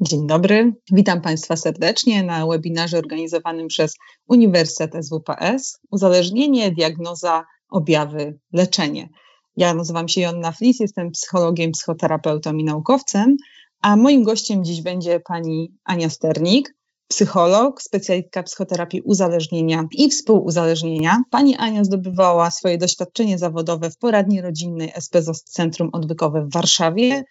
Dzień dobry, witam Państwa serdecznie na webinarze organizowanym przez Uniwersytet SWPS Uzależnienie, diagnoza, objawy, leczenie. Ja nazywam się Jonna Flis, jestem psychologiem, psychoterapeutą i naukowcem, a moim gościem dziś będzie pani Ania Sternik, psycholog, specjalistka psychoterapii uzależnienia i współuzależnienia. Pani Ania zdobywała swoje doświadczenie zawodowe w poradni rodzinnej SPZOS Centrum Odwykowe w Warszawie.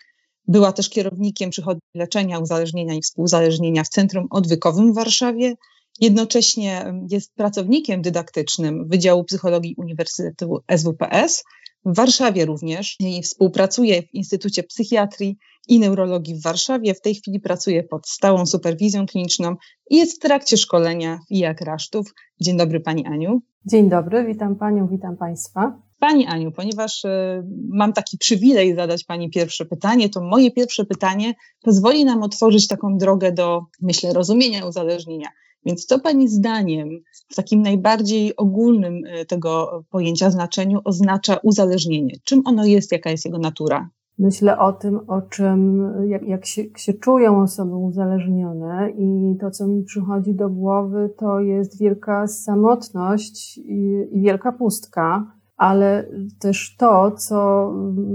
Była też kierownikiem przychodni leczenia uzależnienia i współuzależnienia w Centrum Odwykowym w Warszawie. Jednocześnie jest pracownikiem dydaktycznym Wydziału Psychologii Uniwersytetu SWPS w Warszawie również i współpracuje w Instytucie Psychiatrii i Neurologii w Warszawie. W tej chwili pracuje pod stałą superwizją kliniczną i jest w trakcie szkolenia IAK Rasztów. Dzień dobry Pani Aniu. Dzień dobry, witam Panią, witam Państwa. Pani Aniu, ponieważ y, mam taki przywilej zadać Pani pierwsze pytanie, to moje pierwsze pytanie pozwoli nam otworzyć taką drogę do, myślę, rozumienia uzależnienia. Więc co Pani zdaniem w takim najbardziej ogólnym y, tego pojęcia znaczeniu oznacza uzależnienie? Czym ono jest, jaka jest jego natura? Myślę o tym, o czym, jak, jak, się, się czują osoby uzależnione i to, co mi przychodzi do głowy, to jest wielka samotność i, i wielka pustka ale też to, co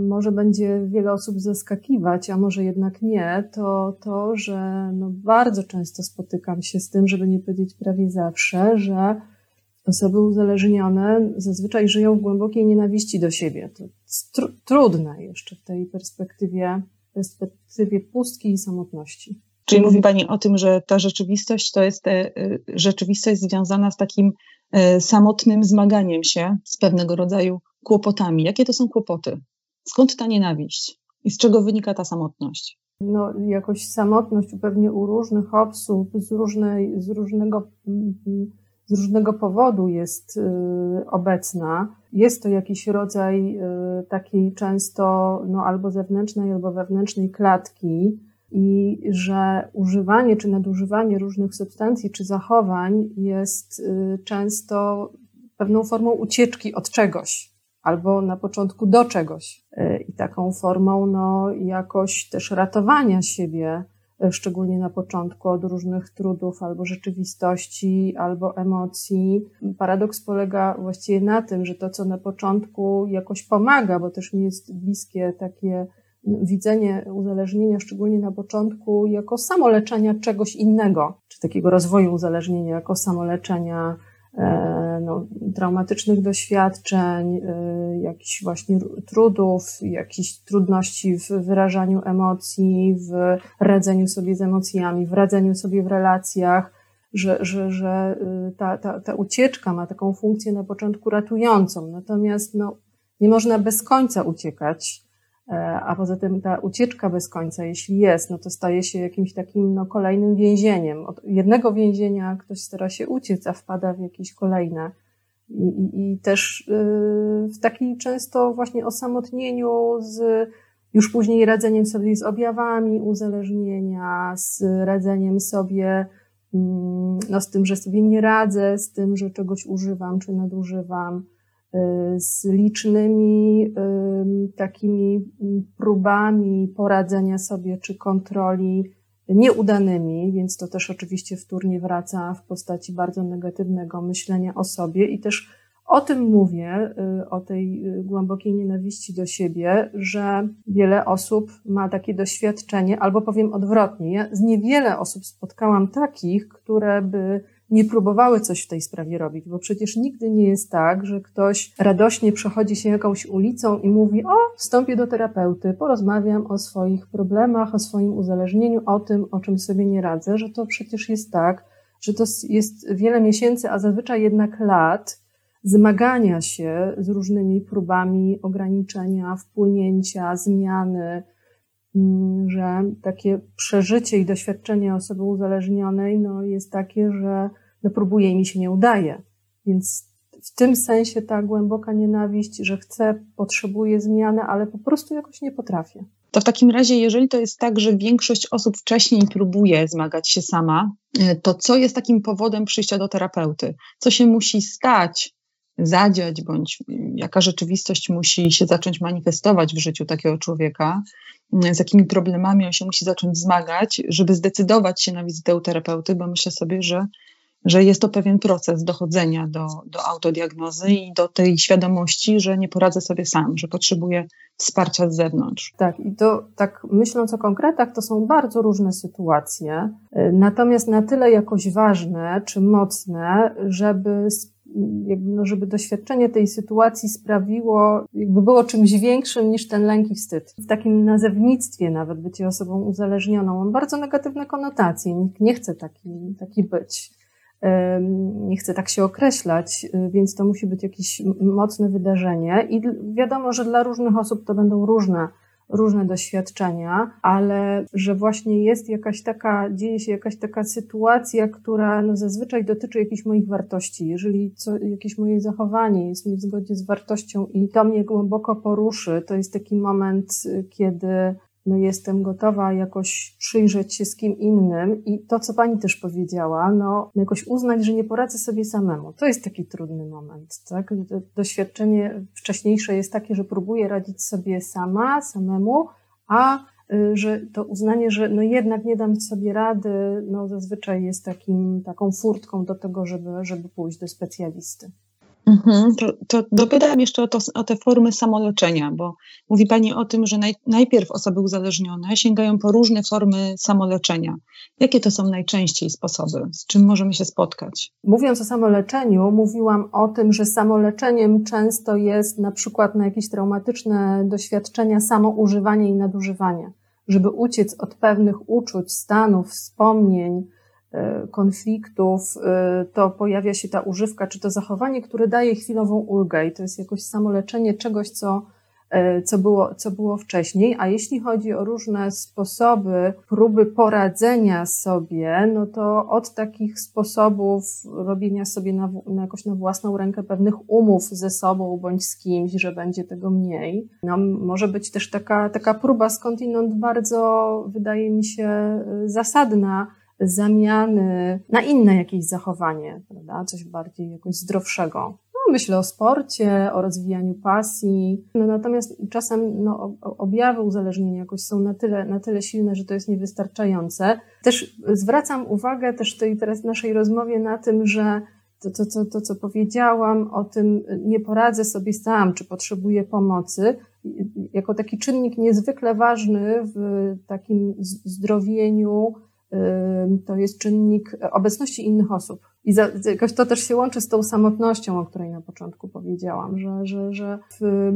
może będzie wiele osób zaskakiwać, a może jednak nie, to to, że no bardzo często spotykam się z tym, żeby nie powiedzieć prawie zawsze, że osoby uzależnione zazwyczaj żyją w głębokiej nienawiści do siebie. To tr trudne jeszcze w tej perspektywie, perspektywie pustki i samotności. Czyli mówi Pani o tym, że ta rzeczywistość to jest e, rzeczywistość związana z takim E, samotnym zmaganiem się z pewnego rodzaju kłopotami. Jakie to są kłopoty? Skąd ta nienawiść? I z czego wynika ta samotność? No, jakoś samotność pewnie u różnych osób z, różnej, z, różnego, z różnego powodu jest obecna. Jest to jakiś rodzaj takiej często no, albo zewnętrznej, albo wewnętrznej klatki, i że używanie czy nadużywanie różnych substancji czy zachowań jest y, często pewną formą ucieczki od czegoś albo na początku do czegoś y, i taką formą no, jakoś też ratowania siebie, y, szczególnie na początku od różnych trudów albo rzeczywistości, albo emocji. Paradoks polega właściwie na tym, że to, co na początku jakoś pomaga, bo też mi jest bliskie takie widzenie uzależnienia, szczególnie na początku, jako samoleczenia czegoś innego, czy takiego rozwoju uzależnienia, jako samoleczenia e, no, traumatycznych doświadczeń, e, jakichś właśnie trudów, jakichś trudności w wyrażaniu emocji, w radzeniu sobie z emocjami, w radzeniu sobie w relacjach, że, że, że e, ta, ta, ta ucieczka ma taką funkcję na początku ratującą. Natomiast no, nie można bez końca uciekać a poza tym ta ucieczka bez końca, jeśli jest, no to staje się jakimś takim no, kolejnym więzieniem. Od jednego więzienia ktoś stara się uciec, a wpada w jakieś kolejne. I, i, i też y, w takim często właśnie osamotnieniu z już później radzeniem sobie z objawami uzależnienia, z radzeniem sobie mm, no, z tym, że sobie nie radzę, z tym, że czegoś używam czy nadużywam, z licznymi takimi próbami poradzenia sobie czy kontroli nieudanymi, więc to też oczywiście wtórnie wraca w postaci bardzo negatywnego myślenia o sobie i też o tym mówię, y, o tej y, głębokiej nienawiści do siebie, że wiele osób ma takie doświadczenie, albo powiem odwrotnie. Ja z niewiele osób spotkałam takich, które by nie próbowały coś w tej sprawie robić, bo przecież nigdy nie jest tak, że ktoś radośnie przechodzi się jakąś ulicą i mówi: O, wstąpię do terapeuty, porozmawiam o swoich problemach, o swoim uzależnieniu, o tym, o czym sobie nie radzę, że to przecież jest tak, że to jest wiele miesięcy, a zazwyczaj jednak lat zmagania się z różnymi próbami ograniczenia, wpłynięcia, zmiany, mm, że takie przeżycie i doświadczenie osoby uzależnionej no, jest takie, że no próbuję i mi się nie udaje. Więc w tym sensie ta głęboka nienawiść, że chcę, potrzebuję zmiany, ale po prostu jakoś nie potrafię. To w takim razie, jeżeli to jest tak, że większość osób wcześniej próbuje zmagać się sama, to co jest takim powodem przyjścia do terapeuty? Co się musi stać, zadziać, bądź jaka rzeczywistość musi się zacząć manifestować w życiu takiego człowieka, z jakimi problemami on się musi zacząć zmagać, żeby zdecydować się na wizytę terapeuty, bo myślę sobie, że że jest to pewien proces dochodzenia do, do autodiagnozy i do tej świadomości, że nie poradzę sobie sam, że potrzebuję wsparcia z zewnątrz. Tak, i to tak myśląc o konkretach, to są bardzo różne sytuacje, natomiast na tyle jakoś ważne czy mocne, żeby no, żeby doświadczenie tej sytuacji sprawiło, jakby było czymś większym niż ten lęk i wstyd. W takim nazewnictwie nawet bycie osobą uzależnioną, on bardzo negatywne konotacje. Nikt nie chce taki, taki być nie chcę tak się określać, y, więc to musi być jakieś mocne wydarzenie i wiadomo, że dla różnych osób to będą różne, różne doświadczenia, ale że właśnie jest jakaś taka, dzieje się jakaś taka sytuacja, która no zazwyczaj dotyczy jakichś moich wartości. Jeżeli co, jakieś moje zachowanie jest nie w zgodzie z wartością i to mnie głęboko poruszy, to jest taki moment, y, kiedy no jestem gotowa jakoś przyjrzeć się z kim innym i to, co pani też powiedziała, no jakoś uznać, że nie poradzę sobie samemu. To jest taki trudny moment, tak? Doświadczenie wcześniejsze jest takie, że próbuję radzić sobie sama, samemu, a y, że to uznanie, że no jednak nie dam sobie rady, no zazwyczaj jest takim, taką furtką do tego, żeby, żeby pójść do specjalisty. Mhm, to, to dopytam jeszcze o, to, o te formy samoleczenia, bo mówi Pani o tym, że naj, najpierw osoby uzależnione sięgają po różne formy samoleczenia. Jakie to są najczęściej sposoby? Z czym możemy się spotkać? Mówiąc o samoleczeniu, mówiłam o tym, że samoleczeniem często jest na przykład na jakieś traumatyczne doświadczenia samoużywanie i nadużywanie. Żeby uciec od pewnych uczuć, stanów, wspomnień, konfliktów, e, to pojawia się ta używka, czy to zachowanie, które daje chwilową ulgę i to jest jakoś samoleczenie czegoś, co, e, co, było, co było wcześniej. A jeśli chodzi o różne sposoby, próby poradzenia sobie, no to od takich sposobów robienia sobie na, na jakoś na własną rękę pewnych umów ze sobą bądź z kimś, że będzie tego mniej. No, może być też taka, taka próba skądinąd bardzo, wydaje mi się, zasadna, zamiany na inne jakieś zachowanie, prawda? Coś bardziej jakoś zdrowszego. No, myślę o sporcie, o rozwijaniu pasji. No, natomiast czasem no, objawy uzależnienia jakoś są na tyle, na tyle silne, że to jest niewystarczające. Też zwracam uwagę też tej teraz naszej rozmowie na tym, że to, to, to, to, co powiedziałam o tym, nie poradzę sobie sam, czy potrzebuję pomocy, jako taki czynnik niezwykle ważny w takim zdrowieniu, to jest czynnik obecności innych osób. I za, jakoś to też się łączy z tą samotnością, o której na początku powiedziałam, że, że, że w,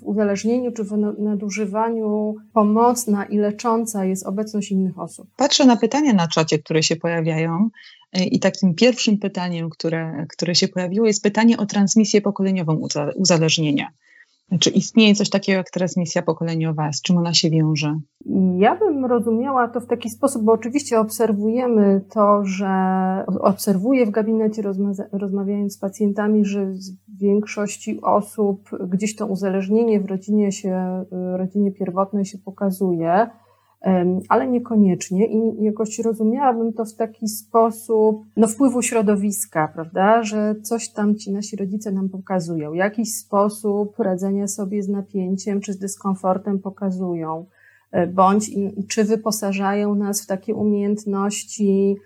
w uzależnieniu czy w nadużywaniu pomocna i lecząca jest obecność innych osób. Patrzę na pytania na czacie, które się pojawiają. Y, I takim pierwszym pytaniem, które, które się pojawiło, jest pytanie o transmisję pokoleniową uzależnienia. Czy istnieje coś takiego jak transmisja pokoleniowa? Z czym ona się wiąże? Ja bym rozumiała to w taki sposób, bo oczywiście obserwujemy to, że obserwuję w gabinecie, rozmawiając z pacjentami, że w większości osób gdzieś to uzależnienie w rodzinie się, rodzinie pierwotnej się pokazuje ale niekoniecznie i jakoś rozumiałabym to w taki sposób, no wpływu środowiska, prawda, że coś tam ci nasi rodzice nam pokazują, jakiś sposób radzenia sobie z napięciem czy z dyskomfortem pokazują, e, bądź czy wyposażają nas w takie umiejętności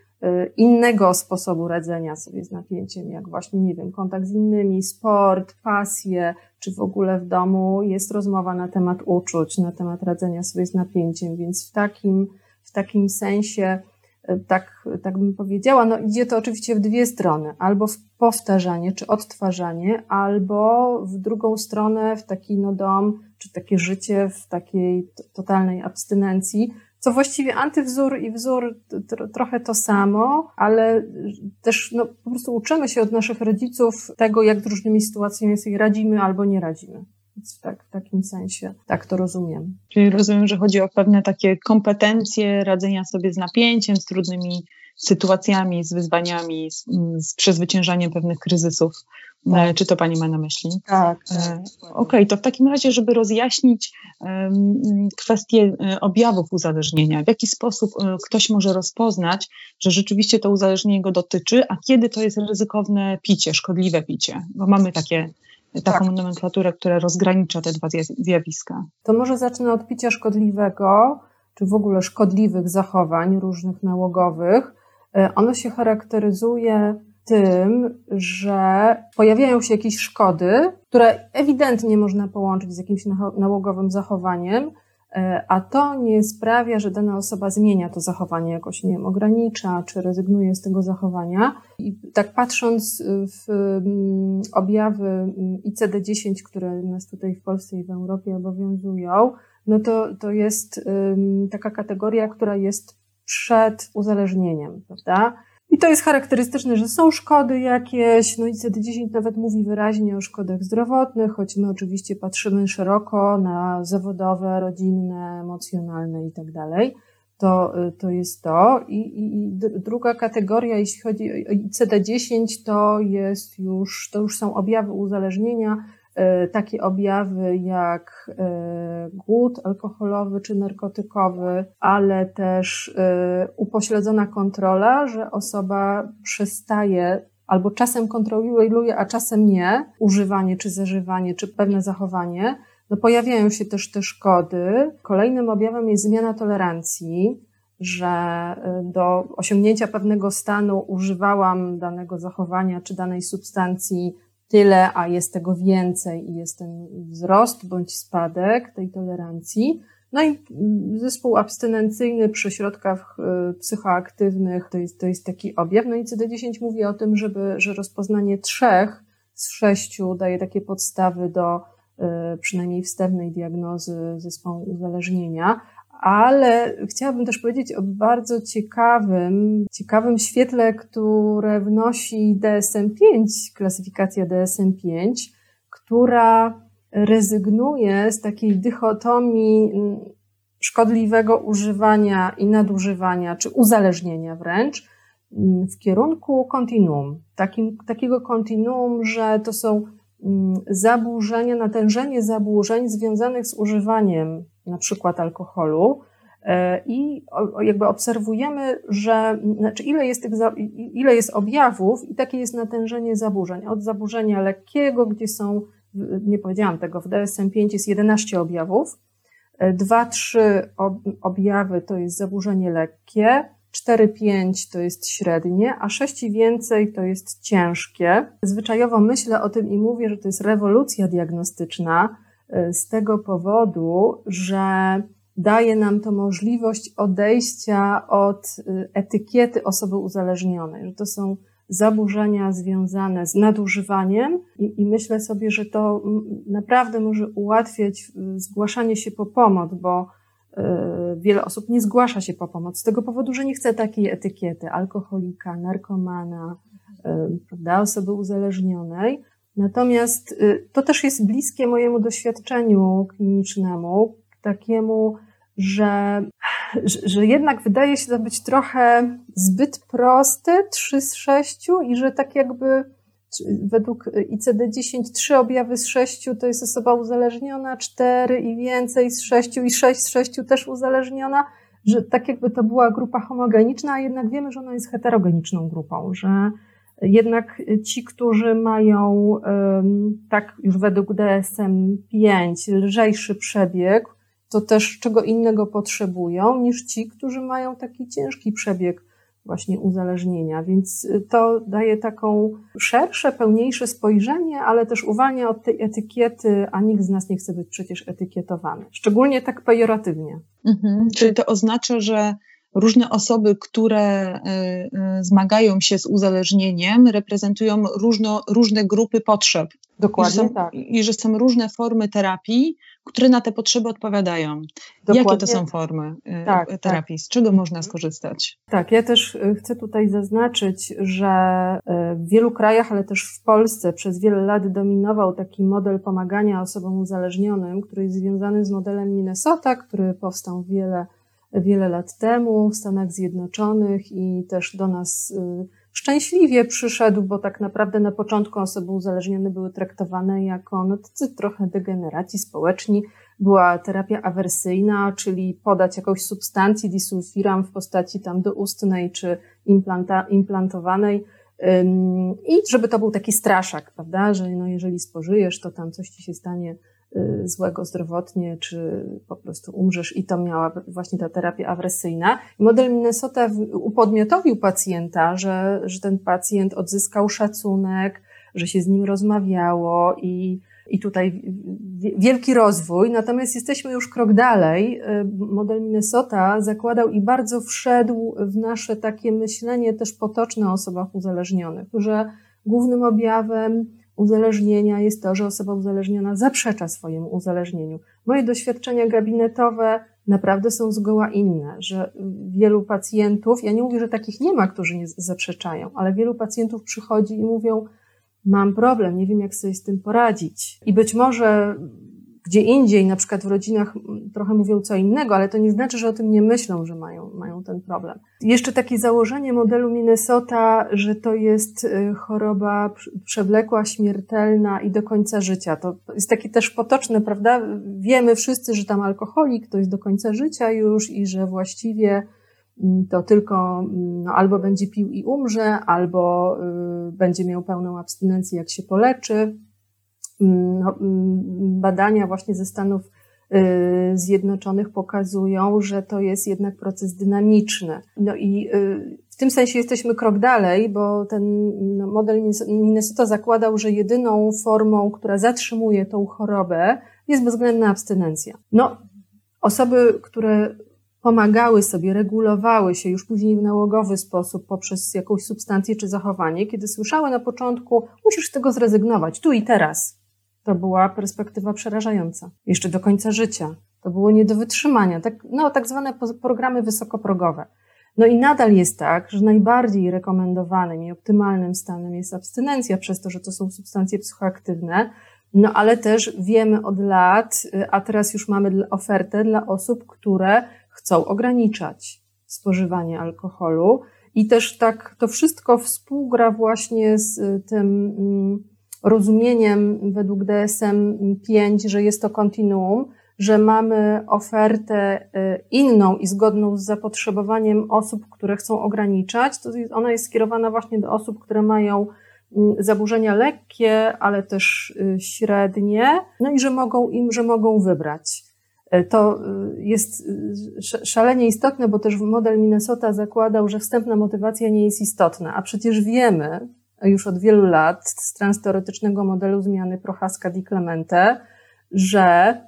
innego sposobu radzenia sobie z napięciem, jak właśnie, nie wiem, kontakt z innymi, sport, pasje, czy w ogóle w domu jest rozmowa na temat uczuć, na temat radzenia sobie z napięciem, więc w takim, w takim sensie, e, tak, tak bym powiedziała, no idzie to oczywiście w dwie strony, albo w powtarzanie czy odtwarzanie, albo w drugą stronę w taki no dom, czy takie życie w takiej totalnej abstynencji, co właściwie antywzór i wzór trochę to samo, ale też no, po prostu uczymy się od naszych rodziców tego, jak z różnymi sytuacjami sobie radzimy albo nie radzimy. Więc tak, w takim sensie tak to rozumiem. Czyli rozumiem, że chodzi o pewne takie kompetencje radzenia sobie z napięciem, z trudnymi sytuacjami, z wyzwaniami, z, z przezwyciężaniem pewnych kryzysów. E, tak. Czy to Pani ma na myśli? Tak. tak Okej, okay, to w takim razie, żeby rozjaśnić um, kwestię objawów uzależnienia, w jaki sposób ktoś może rozpoznać, że rzeczywiście to uzależnienie go dotyczy, a kiedy to jest ryzykowne picie, szkodliwe picie, bo mamy takie taką tak. nomenklaturę, która rozgranicza te dwa zjawiska. To może zacznę od picia szkodliwego, czy w ogóle szkodliwych zachowań różnych nałogowych. E, ono się charakteryzuje tym, że pojawiają się jakieś szkody, które ewidentnie można połączyć z jakimś nałogowym zachowaniem, E, a to nie sprawia, że dana osoba zmienia to zachowanie jakoś, nie wiem, ogranicza czy rezygnuje z tego zachowania. I tak patrząc w mm, objawy mm, ICD-10, które nas tutaj w Polsce i w Europie obowiązują, no to, to jest taka kategoria, która jest przed uzależnieniem, prawda? I to jest charakterystyczne, że są szkody jakieś, no i CD10 nawet mówi wyraźnie o szkodach zdrowotnych, choć my oczywiście patrzymy szeroko na zawodowe, rodzinne, emocjonalne i tak dalej. To, to jest to. I, i, I druga kategoria, jeśli chodzi o ICD-10, to jest już, to już są objawy uzależnienia, takie objawy jak e, głód alkoholowy czy narkotykowy, ale też e, upośledzona kontrola, że osoba przestaje albo czasem kontroluje, a czasem nie, używanie czy zażywanie, czy pewne zachowanie, no pojawiają się też te szkody. Kolejnym objawem jest zmiana tolerancji, że do osiągnięcia pewnego stanu używałam danego zachowania czy danej substancji tyle, a jest tego więcej i jest ten wzrost bądź spadek tej tolerancji. No i zespół abstynencyjny przy środkach y, psychoaktywnych to jest, to jest taki objaw. No i CD10 mówi o tym, żeby, że rozpoznanie trzech z sześciu daje takie podstawy do y, przynajmniej wstępnej diagnozy zespołu uzależnienia, ale chciałabym też powiedzieć o bardzo ciekawym, ciekawym świetle, które wnosi DSM-5, klasyfikacja DSM-5, która rezygnuje z takiej dychotomii szkodliwego używania i nadużywania, czy uzależnienia wręcz, mm, w kierunku kontinuum. Takiego kontinuum, że to są mm, zaburzenia, natężenie zaburzeń związanych z używaniem na przykład alkoholu, e, i jakby obserwujemy, że znaczy ile, jest tych, ile jest objawów i takie jest natężenie zaburzeń. Od zaburzenia lekkiego, gdzie są, nie powiedziałam tego, w DSM-5 jest 11 objawów, 2-3 e, objawy to jest zaburzenie lekkie, 4-5 to jest średnie, a 6 i więcej to jest ciężkie. Zwyczajowo myślę o tym i mówię, że to jest rewolucja diagnostyczna, z tego powodu, że daje nam to możliwość odejścia od e, etykiety osoby uzależnionej, że to są zaburzenia związane z nadużywaniem i, i, myślę sobie, że to naprawdę może ułatwiać e, zgłaszanie się po pomoc, bo wiele osób nie zgłasza się po pomoc z tego powodu, że nie chce takiej etykiety alkoholika, narkomana, prawda, osoby uzależnionej. Natomiast y, to też jest bliskie mojemu doświadczeniu klinicznemu, takiemu, że, że jednak wydaje się to być trochę zbyt proste, 3 z 6 i że tak jakby według ICD-10 trzy objawy z 6 to jest osoba uzależniona, 4 i więcej z 6 i 6 z 6 też uzależniona, że tak jakby to była grupa homogeniczna, a jednak wiemy, że ona jest heterogeniczną grupą, że jednak ci, którzy mają, tak już według DSM-5, lżejszy przebieg, to też czego innego potrzebują niż ci, którzy mają taki ciężki przebieg właśnie uzależnienia. Więc to daje taką szersze, pełniejsze spojrzenie, ale też uwalnia od tej etykiety, a nikt z nas nie chce być przecież etykietowany. Szczególnie tak pejoratywnie. Mhm. Czyli to oznacza, że różne osoby, które e, e, zmagają się z uzależnieniem, reprezentują różno, różne grupy potrzeb. Dokładnie I że, są, tak. I że są różne formy terapii, które na te potrzeby odpowiadają. Dokładnie. Jakie to są formy e, tak, tak, terapii? Tak. Z czego można skorzystać? Tak, ja też chcę tutaj zaznaczyć, że w wielu krajach, ale też w Polsce przez wiele lat dominował taki model pomagania osobom uzależnionym, który jest związany z modelem Minnesota, który powstał wiele wiele lat temu w Stanach Zjednoczonych i też do nas szczęśliwie przyszedł, bo tak naprawdę na początku osoby uzależnione były traktowane jako no, tacy trochę degeneraci społeczni. Była terapia awersyjna, czyli podać jakąś substancji disulfiram w postaci tam doustnej czy implanta, implantowanej i żeby to był taki straszak, prawda, że no jeżeli spożyjesz, to tam coś ci się stanie y, złego zdrowotnie, czy po prostu umrzesz i to miała właśnie ta terapia awersyjna. Model Minnesota upodmiotowił pacjenta, że, że ten pacjent odzyskał szacunek, że się z nim rozmawiało i i tutaj wielki rozwój, natomiast jesteśmy już krok dalej. Y, model Minnesota zakładał i bardzo wszedł w nasze takie myślenie też potoczne o osobach uzależnionych, że głównym objawem uzależnienia jest to, że osoba uzależniona zaprzecza swojemu uzależnieniu. Moje doświadczenia gabinetowe naprawdę są zgoła inne, że wielu pacjentów, ja nie mówię, że takich nie ma, którzy nie zaprzeczają, ale wielu pacjentów przychodzi i mówią, mam problem, nie wiem jak sobie z tym poradzić. I być może gdzie indziej, na przykład w rodzinach trochę mówią co innego, ale to nie znaczy, że o tym nie myślą, że mają, mają ten problem. Jeszcze takie założenie modelu Minnesota, że to jest y, choroba przewlekła, śmiertelna i do końca życia. To jest takie też potoczne, prawda? Wiemy wszyscy, że tam alkoholik to jest do końca życia już i że właściwie Mm, to tylko mm, no, albo będzie pił i umrze, albo y, będzie miał pełną abstynencję, jak się poleczy. Mm, no, badania właśnie ze Stanów y, Zjednoczonych pokazują, że to jest jednak proces dynamiczny. No i y, w tym sensie jesteśmy krok dalej, bo ten no, model Minnesota zakładał, że jedyną formą, która zatrzymuje tą chorobę, jest bezwzględna abstynencja. No, osoby, które pomagały sobie, regulowały się już później w nałogowy sposób poprzez jakąś substancję czy zachowanie, kiedy słyszały na początku, musisz z tego zrezygnować, tu i teraz. To była perspektywa przerażająca. Jeszcze do końca życia. To było nie do wytrzymania. Tak, no, tak zwane programy wysokoprogowe. No i nadal jest tak, że najbardziej rekomendowanym i optymalnym stanem jest abstynencja, przez to, że to są substancje psychoaktywne, no ale też wiemy od lat, a teraz już mamy ofertę dla osób, które chcą ograniczać spożywanie alkoholu. I też tak to wszystko współgra właśnie z y, tym mm, rozumieniem według DSM-5, że jest to kontinuum, że mamy ofertę y, inną i zgodną z zapotrzebowaniem osób, które chcą ograniczać. To ona jest skierowana właśnie do osób, które mają mm, zaburzenia lekkie, ale też y, średnie, no i że mogą im, że mogą wybrać. To y, jest y, szalenie istotne, bo też model Minnesota zakładał, że wstępna motywacja nie jest istotna, a przecież wiemy już od wielu lat z transteoretycznego modelu zmiany Prochaska-Di Clemente, że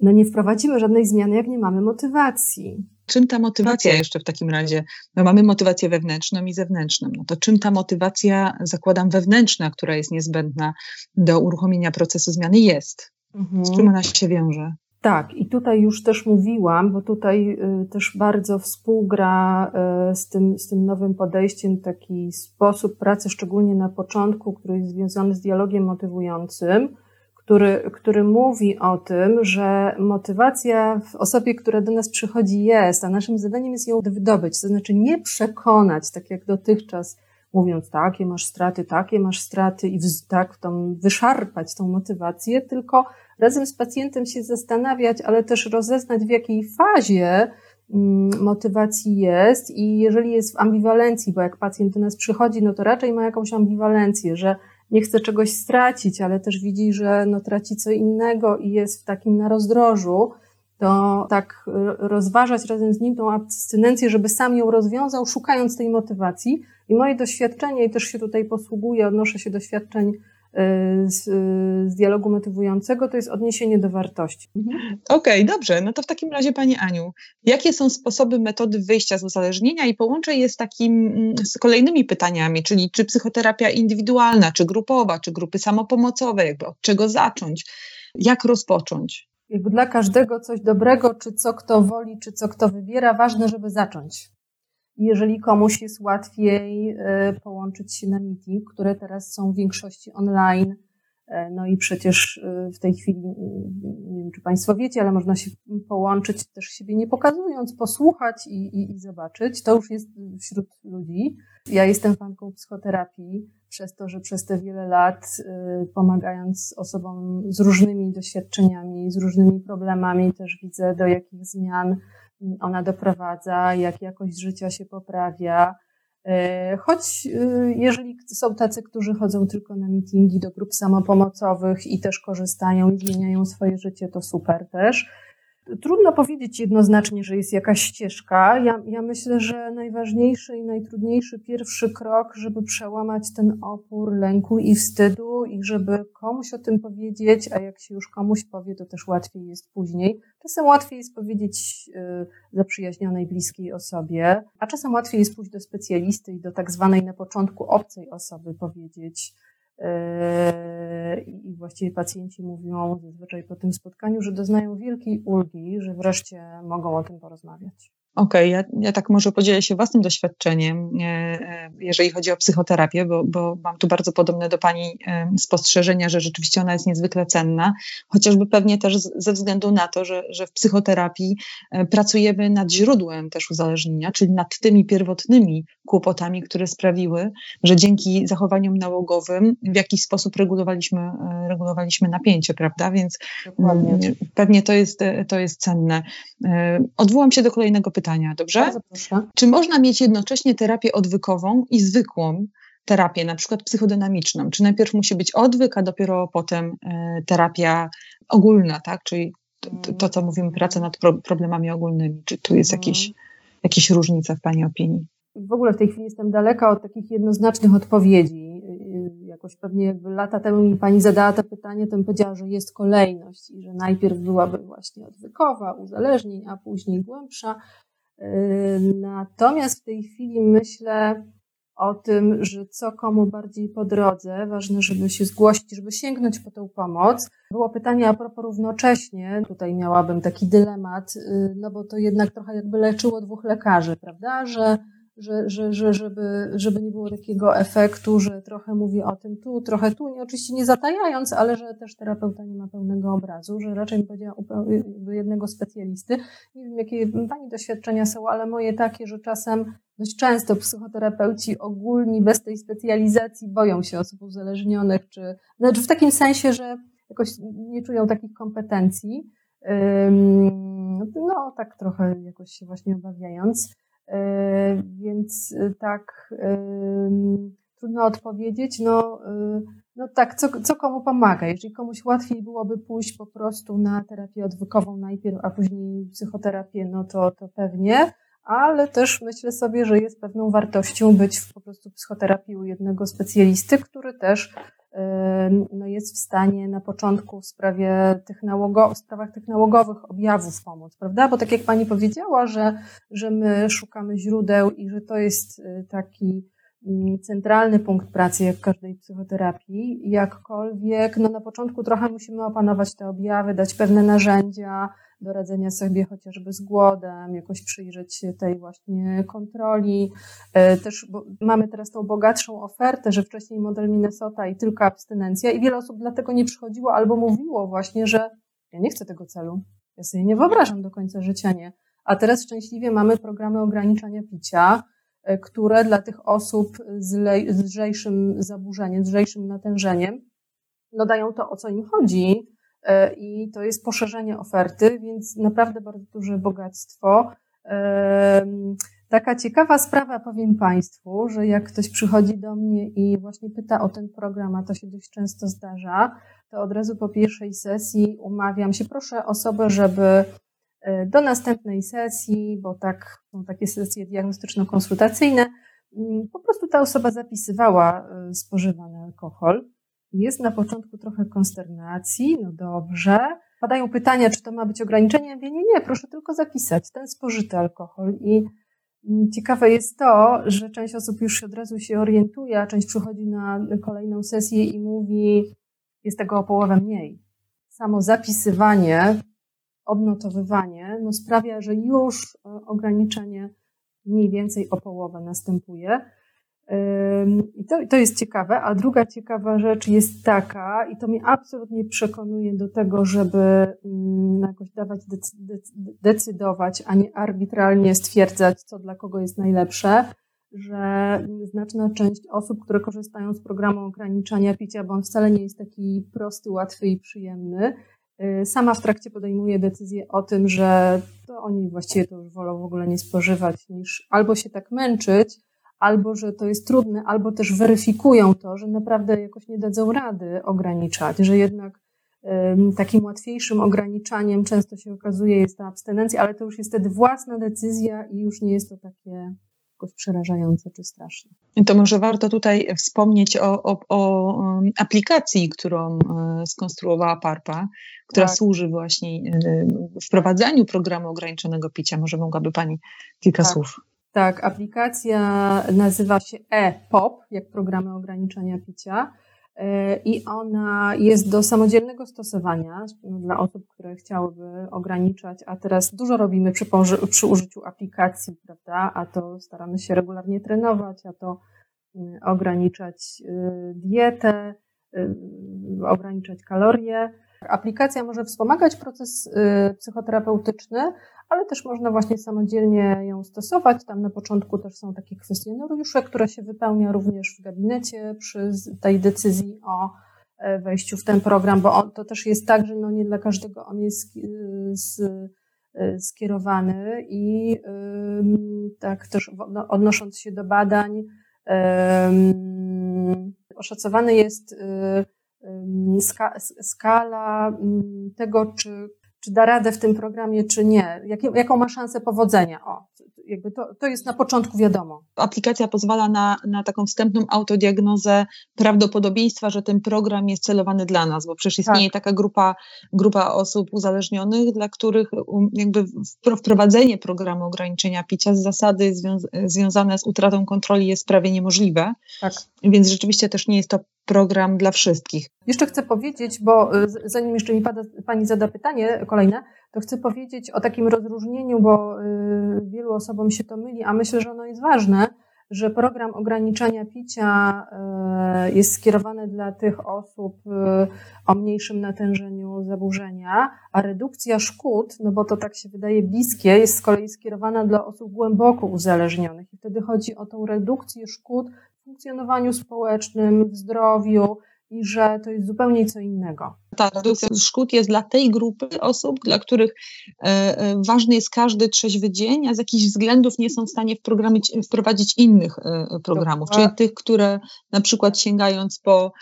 no nie wprowadzimy żadnej zmiany, jak nie mamy motywacji. Czym ta motywacja jeszcze w takim razie? No mamy motywację wewnętrzną i zewnętrzną. No to czym ta motywacja, zakładam, wewnętrzna, która jest niezbędna do uruchomienia procesu zmiany jest? Mhm. Z czym ona się wiąże? Tak, i tutaj już też mówiłam, bo tutaj y, też bardzo współgra y, z tym, z tym nowym podejściem taki sposób pracy, szczególnie na początku, który jest związany z dialogiem motywującym, który, który mówi o tym, że motywacja w osobie, która do nas przychodzi, jest, a naszym zadaniem jest ją wydobyć, to znaczy nie przekonać, tak jak dotychczas, mówiąc takie masz straty, takie masz straty i tak tą, wyszarpać tą motywację, tylko razem z pacjentem się zastanawiać, ale też rozeznać w jakiej fazie mm, motywacji jest i jeżeli jest w ambiwalencji, bo jak pacjent do nas przychodzi, no to raczej ma jakąś ambiwalencję, że nie chce czegoś stracić, ale też widzi, że no traci co innego i jest w takim na rozdrożu, to tak rozważać razem z nim tą abstynencję, żeby sam ją rozwiązał, szukając tej motywacji. I moje doświadczenie, i też się tutaj posługuję, odnoszę się do doświadczeń y, z, z dialogu motywującego, to jest odniesienie do wartości. Mhm. Okej, okay, dobrze. No to w takim razie, Pani Aniu, jakie są sposoby, metody wyjścia z uzależnienia i połączę je z takim, mm, z kolejnymi pytaniami, czyli czy psychoterapia indywidualna, czy grupowa, czy grupy samopomocowe, jakby od czego zacząć, jak rozpocząć? Jakby dla każdego coś dobrego, czy co kto woli, czy co kto wybiera, ważne, żeby zacząć. Jeżeli komuś jest łatwiej e, połączyć się na meeting, które teraz są w większości online, No i przecież w tej chwili, nie wiem czy Państwo wiecie, ale można się połączyć też siebie nie pokazując, posłuchać i, i, i zobaczyć. To już jest wśród ludzi. Ja jestem fanką psychoterapii przez to, że przez te wiele lat pomagając osobom z różnymi doświadczeniami, z różnymi problemami, też widzę do jakich zmian ona doprowadza, jak jakość życia się poprawia. Y, choć y, jeżeli są tacy, którzy chodzą tylko na meetingi do grup samopomocowych i też korzystają i zmieniają swoje życie, to super też. Trudno powiedzieć jednoznacznie, że jest jakaś ścieżka. Ja, ja, myślę, że najważniejszy i najtrudniejszy pierwszy krok, żeby przełamać ten opór lęku i wstydu i żeby komuś o tym powiedzieć, a jak się już komuś powie, to też łatwiej jest później. Czasem łatwiej jest powiedzieć y, zaprzyjaźnionej, bliskiej osobie, a czasem łatwiej jest pójść do specjalisty i do tak zwanej na początku obcej osoby powiedzieć, Yy, I właściwie pacjenci mówią zazwyczaj po tym spotkaniu, że doznają wielkiej ulgi, że wreszcie mogą o tym porozmawiać. Okej, okay, ja, ja tak może podzielę się własnym doświadczeniem, e, e, jeżeli chodzi o psychoterapię, bo, bo mam tu bardzo podobne do Pani e, spostrzeżenia, że rzeczywiście ona jest niezwykle cenna, chociażby pewnie też ze względu na to, że, że w psychoterapii pracujemy nad źródłem też uzależnienia, czyli nad tymi pierwotnymi kłopotami, które sprawiły, że dzięki zachowaniom nałogowym w jakiś sposób regulowaliśmy, regulowaliśmy napięcie, prawda? Więc Dokładnie. Mm, pewnie to jest, to jest cenne. Odwołam się do kolejnego pytania pytania, dobrze? Czy można mieć jednocześnie terapię odwykową i zwykłą terapię, na przykład psychodynamiczną? Czy najpierw musi być odwyk, a dopiero potem e, terapia ogólna, tak? Czyli to, to co mówimy, praca nad problemami ogólnymi. Czy tu jest jakieś, mhm. jakieś różnica w Pani opinii? W ogóle w tej chwili jestem daleka od takich jednoznacznych odpowiedzi. Jakoś pewnie jakby lata temu mi pani zadała to pytanie, to bym powiedziała, że jest kolejność i że najpierw byłaby właśnie odwykowa, uzależnień, a później głębsza. Natomiast w tej chwili myślę o tym, że co komu bardziej po drodze, ważne, żeby się zgłosić, żeby sięgnąć po tę pomoc. Było pytanie a propos równocześnie, tutaj miałabym taki dylemat, y, no bo to jednak trochę jakby leczyło dwóch lekarzy, prawda, że że, że, że żeby, żeby nie było takiego efektu, że trochę mówi o tym tu, trochę tu, nie, oczywiście nie zatajając, ale że też terapeuta nie ma pełnego obrazu, że raczej bym powiedziała do jednego specjalisty. Nie wiem, jakie Pani doświadczenia są, ale moje takie, że czasem dość często psychoterapeuci ogólni bez tej specjalizacji boją się osób uzależnionych, czy znaczy w takim sensie, że jakoś nie czują takich kompetencji. No, tak trochę jakoś się właśnie obawiając. E, więc e, tak trudno odpowiedzieć. No, e, no tak, co, co komu pomaga? Jeżeli komuś łatwiej byłoby pójść po prostu na terapię odwykową najpierw, a później psychoterapię, no to, to pewnie, ale też myślę sobie, że jest pewną wartością być w po prostu psychoterapii u jednego specjalisty, który też no jest w stanie na początku w sprawie tych nałogo, w sprawach tych nałogowych objawów pomóc, prawda? Bo tak jak Pani powiedziała, że, że my szukamy źródeł i że to jest y, taki mm, centralny punkt pracy, jak każdej psychoterapii, jakkolwiek, no na początku trochę musimy opanować te objawy, dać pewne narzędzia, do radzenia sobie chociażby z głodem, jakoś przyjrzeć się tej właśnie kontroli. E, też mamy teraz tą bogatszą ofertę, że wcześniej model Minnesota i tylko abstynencja i wiele osób dlatego nie przychodziło albo mówiło właśnie, że ja nie chcę tego celu. Ja sobie nie wyobrażam do końca życia, nie. A teraz szczęśliwie mamy programy ograniczania picia, e, które dla tych osób z, lżejszym zaburzeniem, z lżejszym natężeniem, no dają to, o co im chodzi, i to jest poszerzenie oferty, więc naprawdę bardzo duże bogactwo. E, taka ciekawa sprawa, powiem Państwu, że jak ktoś przychodzi do mnie i właśnie pyta o ten program, a to się dość często zdarza, to od razu po pierwszej sesji umawiam się, proszę osobę, żeby e, do następnej sesji, bo tak są takie sesje diagnostyczno-konsultacyjne, mm, po prostu ta osoba zapisywała spożywany alkohol. Jest na początku trochę konsternacji, no dobrze. Padają pytania, czy to ma być ograniczenie. Mówię, nie, nie, proszę tylko zapisać ten spożyty alkohol. I mm, ciekawe jest to, że część osób już od razu się orientuje, a część przychodzi na kolejną sesję i mówi, jest tego o połowę mniej. Samo zapisywanie, odnotowywanie, no sprawia, że już e, ograniczenie mniej więcej o połowę następuje. I to, to jest ciekawe. A druga ciekawa rzecz jest taka, i to mnie absolutnie przekonuje do tego, żeby mm, jakoś dawać, decydować, a nie arbitralnie stwierdzać, co dla kogo jest najlepsze, że znaczna część osób, które korzystają z programu ograniczania picia, bo on wcale nie jest taki prosty, łatwy i przyjemny, y, sama w trakcie podejmuje decyzję o tym, że to oni właściwie to już wolą w ogóle nie spożywać, niż albo się tak męczyć, albo że to jest trudne, albo też weryfikują to, że naprawdę jakoś nie dadzą rady ograniczać, że jednak takim łatwiejszym ograniczaniem często się okazuje jest ta abstynencja, ale to już jest wtedy własna decyzja i już nie jest to takie jakoś przerażające czy straszne. To może warto tutaj wspomnieć o, o, o aplikacji, którą e, skonstruowała PARPA, która tak. służy właśnie e, wprowadzaniu programu ograniczonego picia. Może mogłaby Pani kilka tak. słów tak, aplikacja nazywa się e-POP, jak programy ograniczenia picia. E, I ona jest do samodzielnego stosowania dla osób, które chciałyby ograniczać, a teraz dużo robimy przy, przy użyciu aplikacji, prawda? A to staramy się regularnie trenować, a to mm, ograniczać y, dietę, y, ograniczać kalorie. Aplikacja może wspomagać proces y, psychoterapeutyczny, ale też można właśnie samodzielnie ją stosować. Tam na początku też są takie kwestionariusze, które się wypełnia również w gabinecie przy tej decyzji o e, wejściu w ten program, bo on, to też jest tak, że no nie dla każdego on jest e, skierowany i tak też no, odnosząc się do badań, oszacowany jest skala tego, czy czy da radę w tym programie, czy nie, jakie, jaką ma szansę powodzenia. O, jakby to, to jest na początku wiadomo. Aplikacja pozwala na, na taką wstępną autodiagnozę prawdopodobieństwa, że ten program jest celowany dla nas, bo przecież istnieje tak. taka grupa, grupa osób uzależnionych, dla których um, jakby wprowadzenie programu ograniczenia picia z zasady związ związane z utratą kontroli jest prawie niemożliwe. Tak. Więc rzeczywiście też nie jest to program dla wszystkich. Jeszcze chcę powiedzieć, bo y, zanim jeszcze mi pada, Pani zada pytanie kolejne, to chcę powiedzieć o takim rozróżnieniu, bo y, wielu osobom się to myli, a myślę, że ono jest ważne, że program ograniczania picia y, jest skierowany dla tych osób o mniejszym natężeniu zaburzenia, a redukcja szkód, no bo to tak się wydaje bliskie, jest z kolei skierowana dla osób głęboko uzależnionych. I wtedy chodzi o tą redukcję szkód funkcjonowaniu społecznym, w zdrowiu i że to jest zupełnie co innego. Ta redukcja szkód jest dla tej grupy osób, dla których e, e, ważny jest każdy trzeźwy dzień, a z jakichś względów nie są w stanie wprowadzić innych e, programów, czyli tych, które na przykład sięgając po,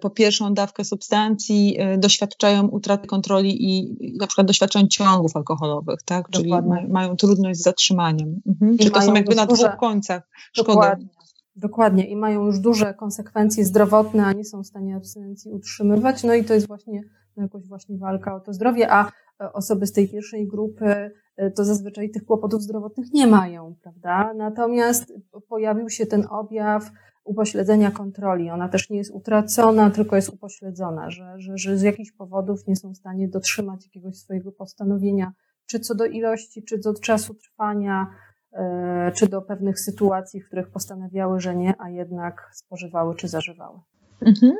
po pierwszą dawkę substancji doświadczają utraty kontroli i na przykład doświadczają ciągów alkoholowych, tak? czyli mają trudność z zatrzymaniem. Mhm. Czy to są jakby na dwóch końcach szkody. Dokładnie. Dokładnie i mają już duże konsekwencje zdrowotne, a nie są w stanie abstynencji utrzymywać. No i to jest właśnie no jakoś właśnie walka o to zdrowie, a e, osoby z tej pierwszej grupy e, to zazwyczaj tych kłopotów zdrowotnych nie mają, prawda? Natomiast pojawił się ten objaw upośledzenia kontroli. Ona też nie jest utracona, tylko jest upośledzona, że, że, że z jakichś powodów nie są w stanie dotrzymać jakiegoś swojego postanowienia, czy co do ilości, czy do czasu trwania, czy do pewnych sytuacji, w których postanawiały, że nie, a jednak spożywały czy zażywały. Mhm.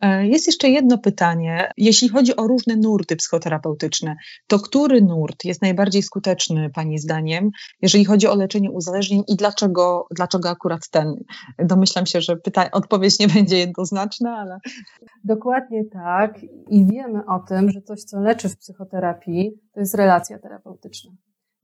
E, jest jeszcze jedno pytanie. Jeśli chodzi o różne nurty psychoterapeutyczne, to który nurt jest najbardziej skuteczny Pani zdaniem, jeżeli chodzi o leczenie uzależnień i dlaczego, dlaczego akurat ten? Domyślam się, że pyta- odpowiedź nie będzie jednoznaczna, ale. Dokładnie tak. I wiemy o tym, że coś, co leczy w psychoterapii, to jest relacja terapeutyczna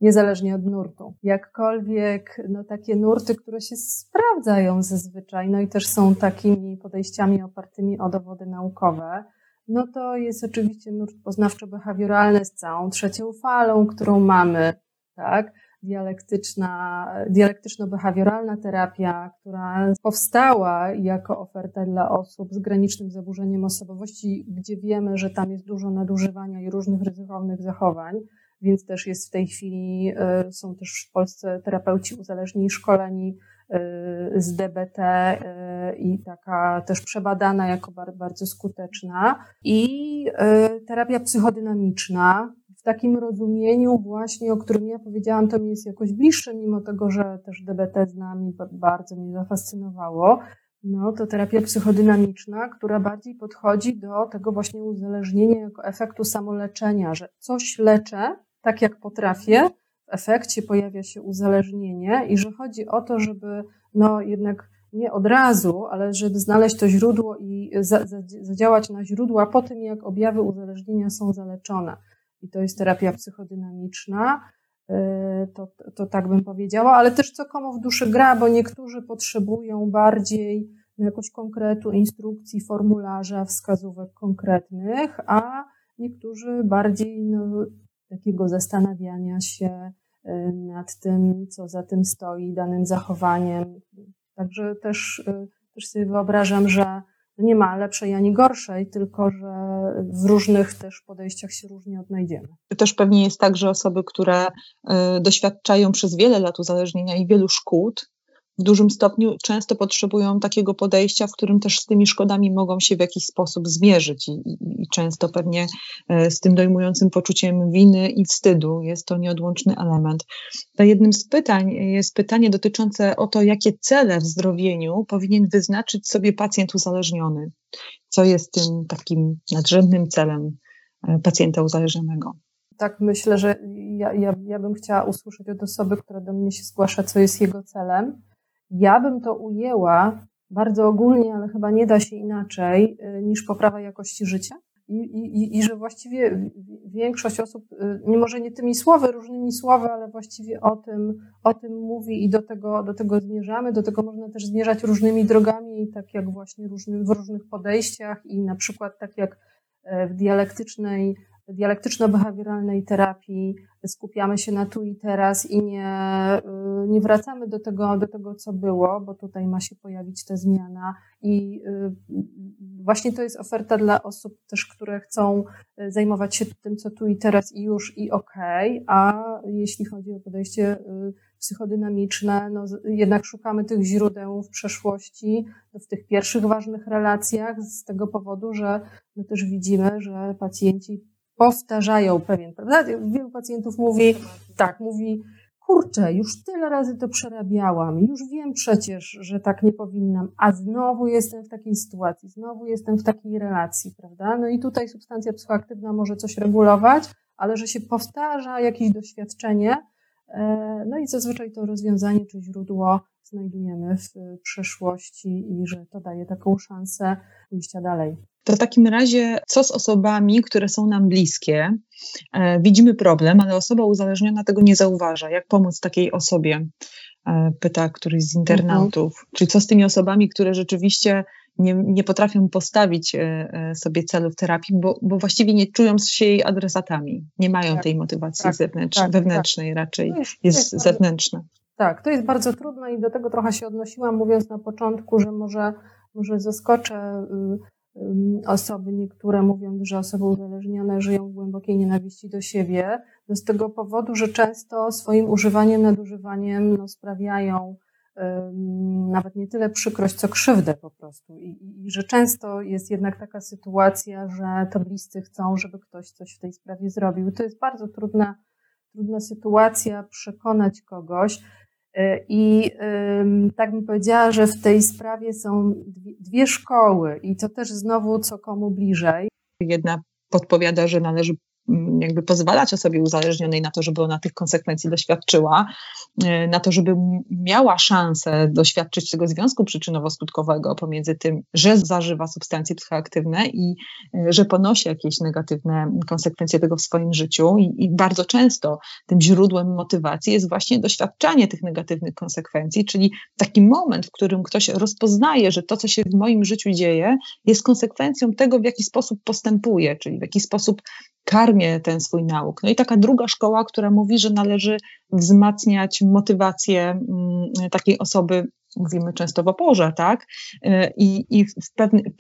niezależnie od nurtu. Jakkolwiek no, takie nurty, które się sprawdzają zazwyczaj, no i też są takimi podejściami opartymi o dowody naukowe, no to jest oczywiście nurt poznawczo-behawioralny z całą trzecią falą, którą mamy, tak? Dialektyczna, dialektyczno-behawioralna terapia, która powstała jako oferta dla osób z granicznym zaburzeniem osobowości, gdzie wiemy, że tam jest dużo nadużywania i różnych ryzykownych zachowań więc też jest w tej chwili, e, są też w Polsce terapeuci uzależnieni, szkoleni e, z DBT e, i taka też przebadana jako bardzo skuteczna. I terapia psychodynamiczna, w takim rozumieniu właśnie, o którym ja powiedziałam, to mi jest jakoś bliższe, mimo tego, że też DBT z nami bardzo mnie zafascynowało, no to terapia psychodynamiczna, która bardziej podchodzi do tego właśnie uzależnienia jako efektu samoleczenia, że coś leczę tak jak potrafię, w efekcie pojawia się uzależnienie i że chodzi o to, żeby no jednak nie od razu, ale żeby znaleźć to źródło i zadziałać na źródła po tym, jak objawy uzależnienia są zaleczone. I to jest terapia psychodynamiczna. Y, to, to tak bym powiedziała, ale też co komu w duszy gra, bo niektórzy potrzebują bardziej jakoś konkretu, instrukcji, formularza, wskazówek konkretnych, a niektórzy bardziej no, takiego zastanawiania się y, nad tym, co za tym stoi, danym zachowaniem. Także też, y, też sobie wyobrażam, że nie ma lepszej ani gorszej, tylko że w różnych też podejściach się różnie odnajdziemy. Też pewnie jest tak, że osoby, które y, doświadczają przez wiele lat uzależnienia i wielu szkód, w dużym stopniu często potrzebują takiego podejścia, w którym też z tymi szkodami mogą się w jakiś sposób zmierzyć i, i, i, często pewnie e, z tym dojmującym poczuciem winy i wstydu jest to nieodłączny element. To jednym z pytań jest pytanie dotyczące o to, jakie cele w zdrowieniu powinien wyznaczyć sobie pacjent uzależniony. Co jest tym takim nadrzędnym celem e, pacjenta uzależnionego? Tak, myślę, że ja, ja, ja bym chciała usłyszeć od osoby, która do mnie się zgłasza, co jest jego celem ja bym to ujęła bardzo ogólnie, ale chyba nie da się inaczej y, niż poprawa jakości życia. I, i, I że właściwie większość osób, y, może nie tymi słowy, różnymi słowy, ale właściwie o tym, o tym mówi i do tego, do tego zmierzamy. Do tego można też zmierzać różnymi drogami, tak jak właśnie różny, w różnych podejściach i na przykład tak jak e, w dialektycznej dialektyczno-behawioralnej terapii skupiamy się na tu i teraz i nie, y, nie wracamy do tego, do tego, co było, bo tutaj ma się pojawić ta zmiana. I y, właśnie to jest oferta dla osób też, które chcą y, zajmować się tym, co tu i teraz i już i okej, okay, a jeśli chodzi o podejście psychodynamiczne, no jednak szukamy tych źródeł w przeszłości, w tych pierwszych ważnych relacjach, z tego powodu, że no też widzimy, że pacjenci powtarzają pewien, prawda? Wielu pacjentów mówi, tak, mówi, kurczę, już tyle razy to przerabiałam, już wiem przecież, że tak nie powinnam, a znowu jestem w takiej sytuacji, znowu jestem w takiej relacji, prawda? No i tutaj substancja psychoaktywna może coś regulować, ale że się powtarza jakieś doświadczenie, e, no i zazwyczaj to rozwiązanie czy źródło znajdujemy w przeszłości i że to daje taką szansę pójścia dalej. To w takim razie, co z osobami, które są nam bliskie? E, widzimy problem, ale osoba uzależniona tego nie zauważa. Jak pomóc takiej osobie? E, pyta któryś z internautów. Mhm. Czyli co z tymi osobami, które rzeczywiście nie, nie potrafią postawić e, sobie celów terapii, bo, bo właściwie nie czują się jej adresatami, nie mają tak, tej motywacji tak, zewnętrznej, tak, wewnętrznej tak. raczej, jest, jest, jest zewnętrzna. Tak, to jest bardzo trudne i do tego trochę się odnosiłam, mówiąc na początku, że może, może zaskoczę y, osoby, niektóre mówiąc, że osoby uzależnione żyją w głębokiej nienawiści do siebie, to z tego powodu, że często swoim używaniem, nadużywaniem no, sprawiają nawet nie tyle przykrość, co krzywdę po prostu. I, I, że często jest jednak taka sytuacja, że to bliscy chcą, żeby ktoś coś w tej sprawie zrobił. To jest bardzo trudna, trudna sytuacja przekonać kogoś. I tak bym powiedziała, że w tej sprawie są dwie szkoły i to też znowu co komu bliżej. Jedna podpowiada, że należy jakby pozwalać osobie uzależnionej na to, żeby ona tych konsekwencji doświadczyła, e, na to, żeby miała szansę doświadczyć tego związku przyczynowo-skutkowego pomiędzy tym, że zażywa substancje psychoaktywne i e, że ponosi jakieś negatywne konsekwencje tego w swoim życiu. I, i bardzo często tym źródłem motywacji jest właśnie doświadczanie tych negatywnych konsekwencji, czyli taki moment, w którym ktoś rozpoznaje, że to, co się w moim życiu dzieje, jest konsekwencją tego, w jaki sposób postępuje, czyli w jaki sposób karmię ten swój nauk. No i taka druga szkoła, która mówi, że należy wzmacniać motywację mm, takiej osoby, mówimy często w oporze, tak? I, i w,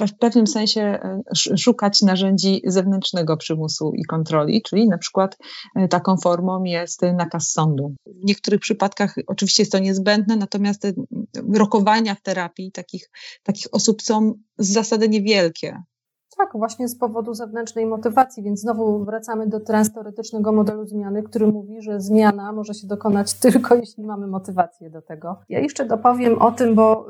w pewnym sensie e, szukać narzędzi zewnętrznego przymusu i kontroli, czyli na przykład e, taką formą jest nakaz sądu. W niektórych przypadkach oczywiście jest to niezbędne, natomiast e, rokowania w terapii takich, takich osób są z zasady niewielkie. Tak, właśnie z powodu zewnętrznej motywacji, więc znowu wracamy do transteoretycznego modelu zmiany, który mówi, że zmiana może się dokonać tylko jeśli mamy motywację do tego. Ja jeszcze dopowiem o tym, bo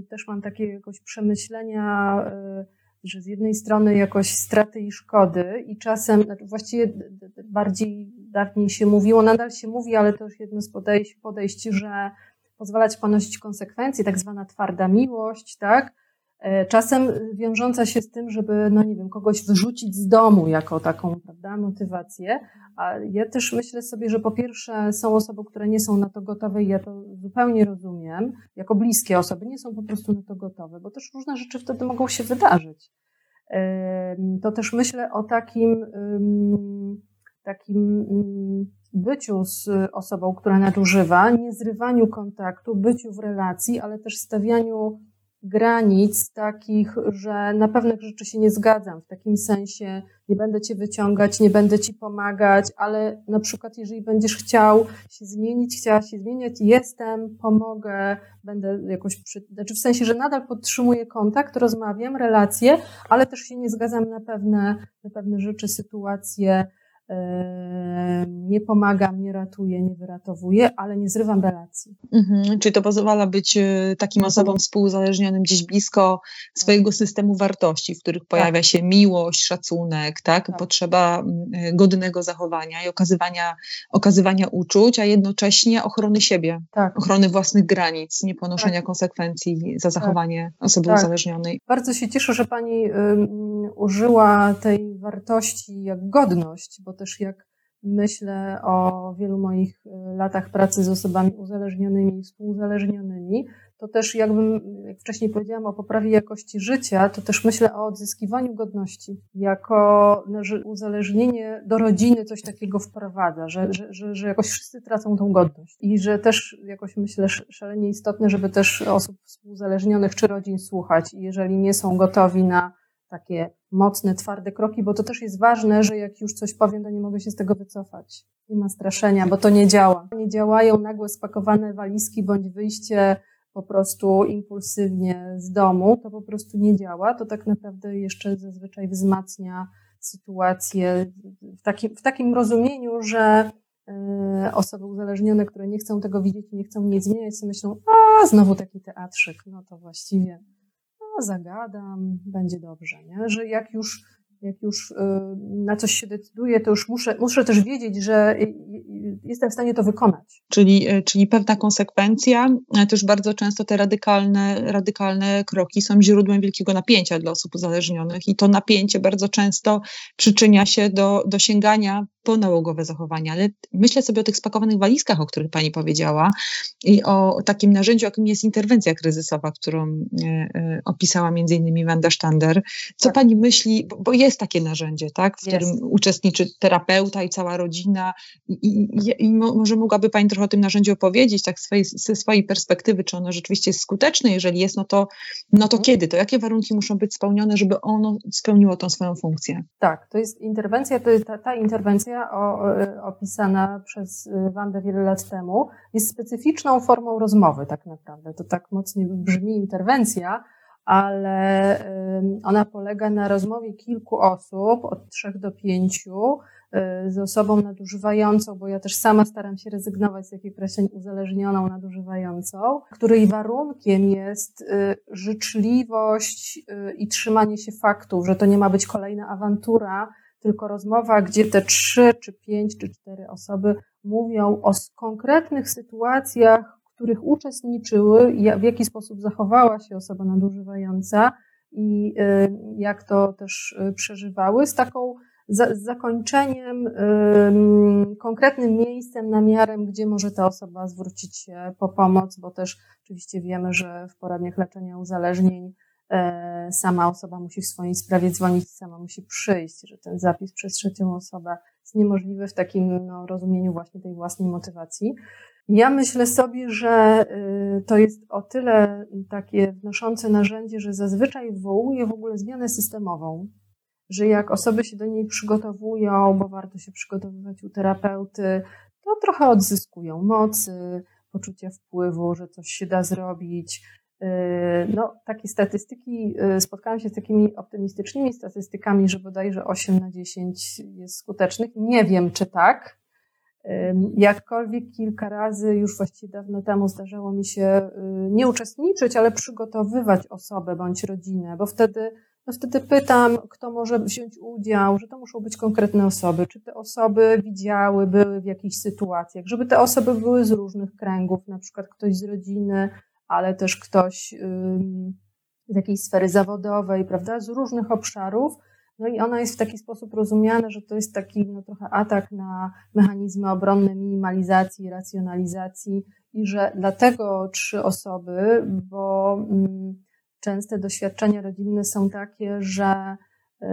y, też mam takie jakoś przemyślenia, y, że z jednej strony jakoś straty i szkody i czasem, znaczy właściwie bardziej dawniej się mówiło, nadal się mówi, ale to już jedno z podejść, podejść że pozwalać ponosić konsekwencje, tak zwana twarda miłość, tak? E, czasem wiążąca się z tym, żeby, no nie wiem, kogoś wyrzucić z domu jako taką, prawda, motywację. A ja też myślę sobie, że po pierwsze są osoby, które nie są na to gotowe i ja to zupełnie rozumiem, jako bliskie osoby nie są po prostu na to gotowe, bo też różne rzeczy wtedy mogą się wydarzyć. To też myślę o takim, takim byciu z osobą, która nadużywa, nie zrywaniu kontaktu, byciu w relacji, ale też stawianiu granic takich, że na pewnych rzeczy się nie zgadzam, w takim sensie nie będę cię wyciągać, nie będę ci pomagać, ale na przykład jeżeli będziesz chciał się zmienić, chciała się zmieniać, jestem, pomogę, będę jakoś, przy... znaczy w sensie, że nadal podtrzymuję kontakt, rozmawiam, relacje, ale też się nie zgadzam na pewne, na pewne rzeczy, sytuacje, nie pomagam, nie ratuję, nie wyratowuję, ale nie zrywam relacji. Mhm, czyli to pozwala być e, takim mhm. osobom współuzależnionym gdzieś blisko swojego systemu wartości, w których pojawia tak. się miłość, szacunek, tak? tak? potrzeba e, godnego zachowania i okazywania, okazywania uczuć, a jednocześnie ochrony siebie, tak. ochrony własnych granic, nie ponoszenia tak. konsekwencji za zachowanie osoby uzależnionej. Bardzo się cieszę, że Pani użyła tej wartości jak godność, bo też jak myślę o wielu moich e, latach pracy z osobami uzależnionymi i współuzależnionymi, to też jakbym, jak wcześniej powiedziałam o poprawie jakości życia, to też myślę o odzyskiwaniu godności. Jako no, uzależnienie do rodziny coś takiego wprowadza, że, że, że, że jakoś wszyscy tracą tą godność. I że też jakoś myślę szalenie istotne, żeby też osób współuzależnionych czy rodzin słuchać. I jeżeli nie są gotowi na takie mocne, twarde kroki, bo to też jest ważne, że jak już coś powiem, to nie mogę się z tego wycofać. Nie ma straszenia, bo to nie działa. Nie działają nagłe spakowane walizki bądź wyjście po prostu impulsywnie z domu, to po prostu nie działa. To tak naprawdę jeszcze zazwyczaj wzmacnia sytuację w takim, w takim rozumieniu, że e, osoby uzależnione, które nie chcą tego widzieć nie chcą nic zmieniać, myślą, a znowu taki teatrzyk, no to właściwie zagadam, będzie dobrze, nie? Że jak już, jak już y, na coś się decyduję, to już muszę, muszę też wiedzieć, że jestem w stanie to wykonać. Czyli, y, czyli pewna konsekwencja, też bardzo często te radykalne, radykalne kroki są źródłem wielkiego napięcia dla osób uzależnionych i to napięcie bardzo często przyczynia się do, do sięgania ponałogowe zachowania, ale myślę sobie o tych spakowanych walizkach, o których Pani powiedziała i o takim narzędziu, jakim jest interwencja kryzysowa, którą e, e, opisała między innymi Wanda Sztander. Co tak. Pani myśli, bo, bo, jest takie narzędzie, tak, w jest. którym uczestniczy terapeuta i cała rodzina i, i, i, może mogłaby Pani trochę o tym narzędziu opowiedzieć, tak swojej, ze swojej perspektywy, czy ono rzeczywiście jest skuteczne, jeżeli jest, no to, no to mhm. kiedy, to jakie warunki muszą być spełnione, żeby ono spełniło tą swoją funkcję? Tak, to jest interwencja, to jest ta, ta interwencja o, opisana przez Wandę wiele lat temu, jest specyficzną formą rozmowy tak naprawdę. To tak mocno brzmi interwencja, ale ona polega na rozmowie kilku osób, od trzech do pięciu, z osobą nadużywającą, bo ja też sama staram się rezygnować z jakiej określeń uzależnioną, nadużywającą, której warunkiem jest życzliwość i trzymanie się faktów, że to nie ma być kolejna awantura, tylko rozmowa, gdzie te trzy, czy pięć, czy cztery osoby mówią o konkretnych sytuacjach, w których uczestniczyły, w jaki sposób zachowała się osoba nadużywająca i y, jak to też y, przeżywały, z taką z zakończeniem, konkretnym miejscem, namiarem, gdzie może ta osoba zwrócić się po pomoc, bo też oczywiście wiemy, że w poradniach leczenia uzależnień sama osoba musi w swojej sprawie dzwonić, sama musi przyjść, że ten zapis przez trzecią osobę jest niemożliwy w takim no, rozumieniu właśnie tej własnej motywacji. Ja myślę sobie, że y, to jest o tyle takie wnoszące narzędzie, że zazwyczaj wywołuje w ogóle zmianę systemową, że jak osoby się do niej przygotowują, bo warto się przygotowywać u terapeuty, to trochę odzyskują mocy, poczucia wpływu, że coś się da zrobić, no, takie statystyki, spotkałam się z takimi optymistycznymi statystykami, że bodajże 8 na 10 jest skutecznych. Nie wiem, czy tak, Jakkolwiek kilka razy, już właściwie dawno temu, zdarzało mi się y, nie uczestniczyć, ale przygotowywać osobę bądź rodzinę, bo wtedy, no wtedy pytam, kto może wziąć udział, że to muszą być konkretne osoby, czy te osoby widziały, były w jakichś sytuacjach, żeby te osoby były z różnych kręgów, na przykład ktoś z rodziny, ale też ktoś z jakiejś sfery zawodowej, prawda, z różnych obszarów, no i ona jest w taki sposób rozumiana, że to jest taki no, trochę atak na mechanizmy obronne minimalizacji, racjonalizacji i że dlatego trzy osoby, bo częste doświadczenia rodzinne są takie, że y,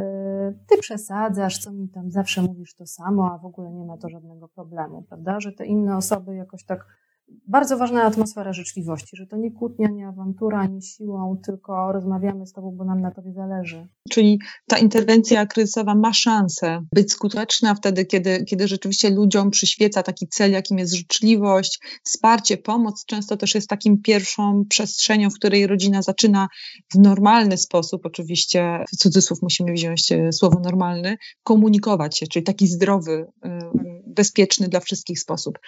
ty przesadzasz, co mi tam zawsze mówisz to samo, a w ogóle nie ma to żadnego problemu, prawda? Że te inne osoby jakoś tak bardzo ważna atmosfera życzliwości, że to nie kłótnia, nie awantura, nie siłą, tylko rozmawiamy z Tobą, bo nam na Tobie zależy. Czyli ta interwencja kryzysowa ma szansę być skuteczna wtedy, kiedy, kiedy rzeczywiście ludziom przyświeca taki cel, jakim jest życzliwość, wsparcie, pomoc. Często też jest takim pierwszą przestrzenią, w której rodzina zaczyna w normalny sposób, oczywiście w cudzysłów musimy wziąć e, słowo normalny, komunikować się, czyli taki zdrowy, e, bezpieczny dla wszystkich sposób.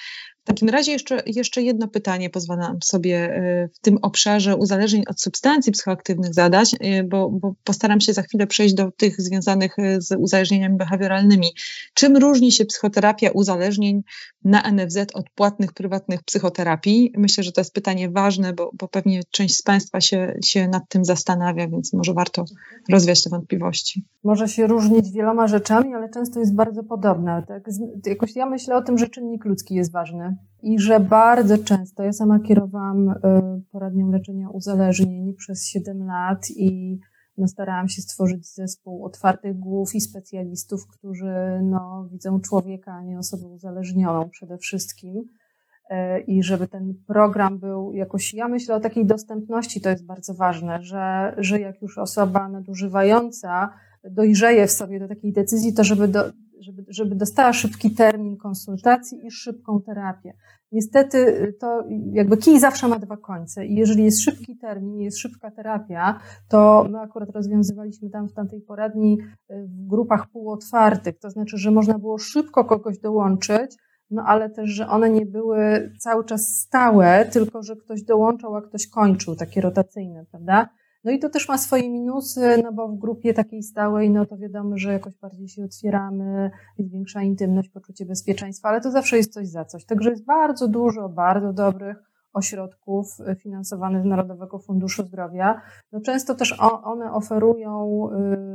W takim razie jeszcze, jeszcze jedno pytanie pozwalam sobie e, w tym obszarze uzależnień od substancji psychoaktywnych zadać, e, bo, bo postaram się za chwilę przejść do tych związanych e, z uzależnieniami behawioralnymi. Czym różni się psychoterapia uzależnień na NFZ od płatnych, prywatnych psychoterapii? Myślę, że to jest pytanie ważne, bo, bo pewnie część z Państwa się, się nad tym zastanawia, więc może warto rozwiać te wątpliwości. Może się różnić wieloma rzeczami, ale często jest bardzo podobna. Tak? Jakoś ja myślę o tym, że czynnik ludzki jest ważny i że bardzo często, ja sama kierowałam y, poradnią leczenia uzależnień przez 7 lat i no, starałam się stworzyć zespół otwartych głów i specjalistów, którzy no, widzą człowieka, a nie osobę uzależnioną przede wszystkim. Y, I żeby ten program był jakoś, ja myślę o takiej dostępności, to jest bardzo ważne, że, że jak już osoba nadużywająca dojrzeje w sobie do takiej decyzji, to żeby do, żeby, żeby dostała szybki termin konsultacji i szybką terapię. Niestety y, to jakby kij zawsze ma dwa końce i jeżeli jest szybki termin, jest szybka terapia, to my akurat rozwiązywaliśmy tam w tamtej poradni y, w grupach półotwartych, to znaczy, że można było szybko kogoś dołączyć, no ale też, że one nie były cały czas stałe, tylko że ktoś dołączał, a ktoś kończył, takie rotacyjne, prawda? No i to też ma swoje minusy, no bo w grupie takiej stałej, no to wiadomo, że jakoś bardziej się otwieramy, jest większa intymność, poczucie bezpieczeństwa, ale to zawsze jest coś za coś. Także jest bardzo dużo bardzo dobrych ośrodków finansowanych z Narodowego Funduszu Zdrowia. No często też one oferują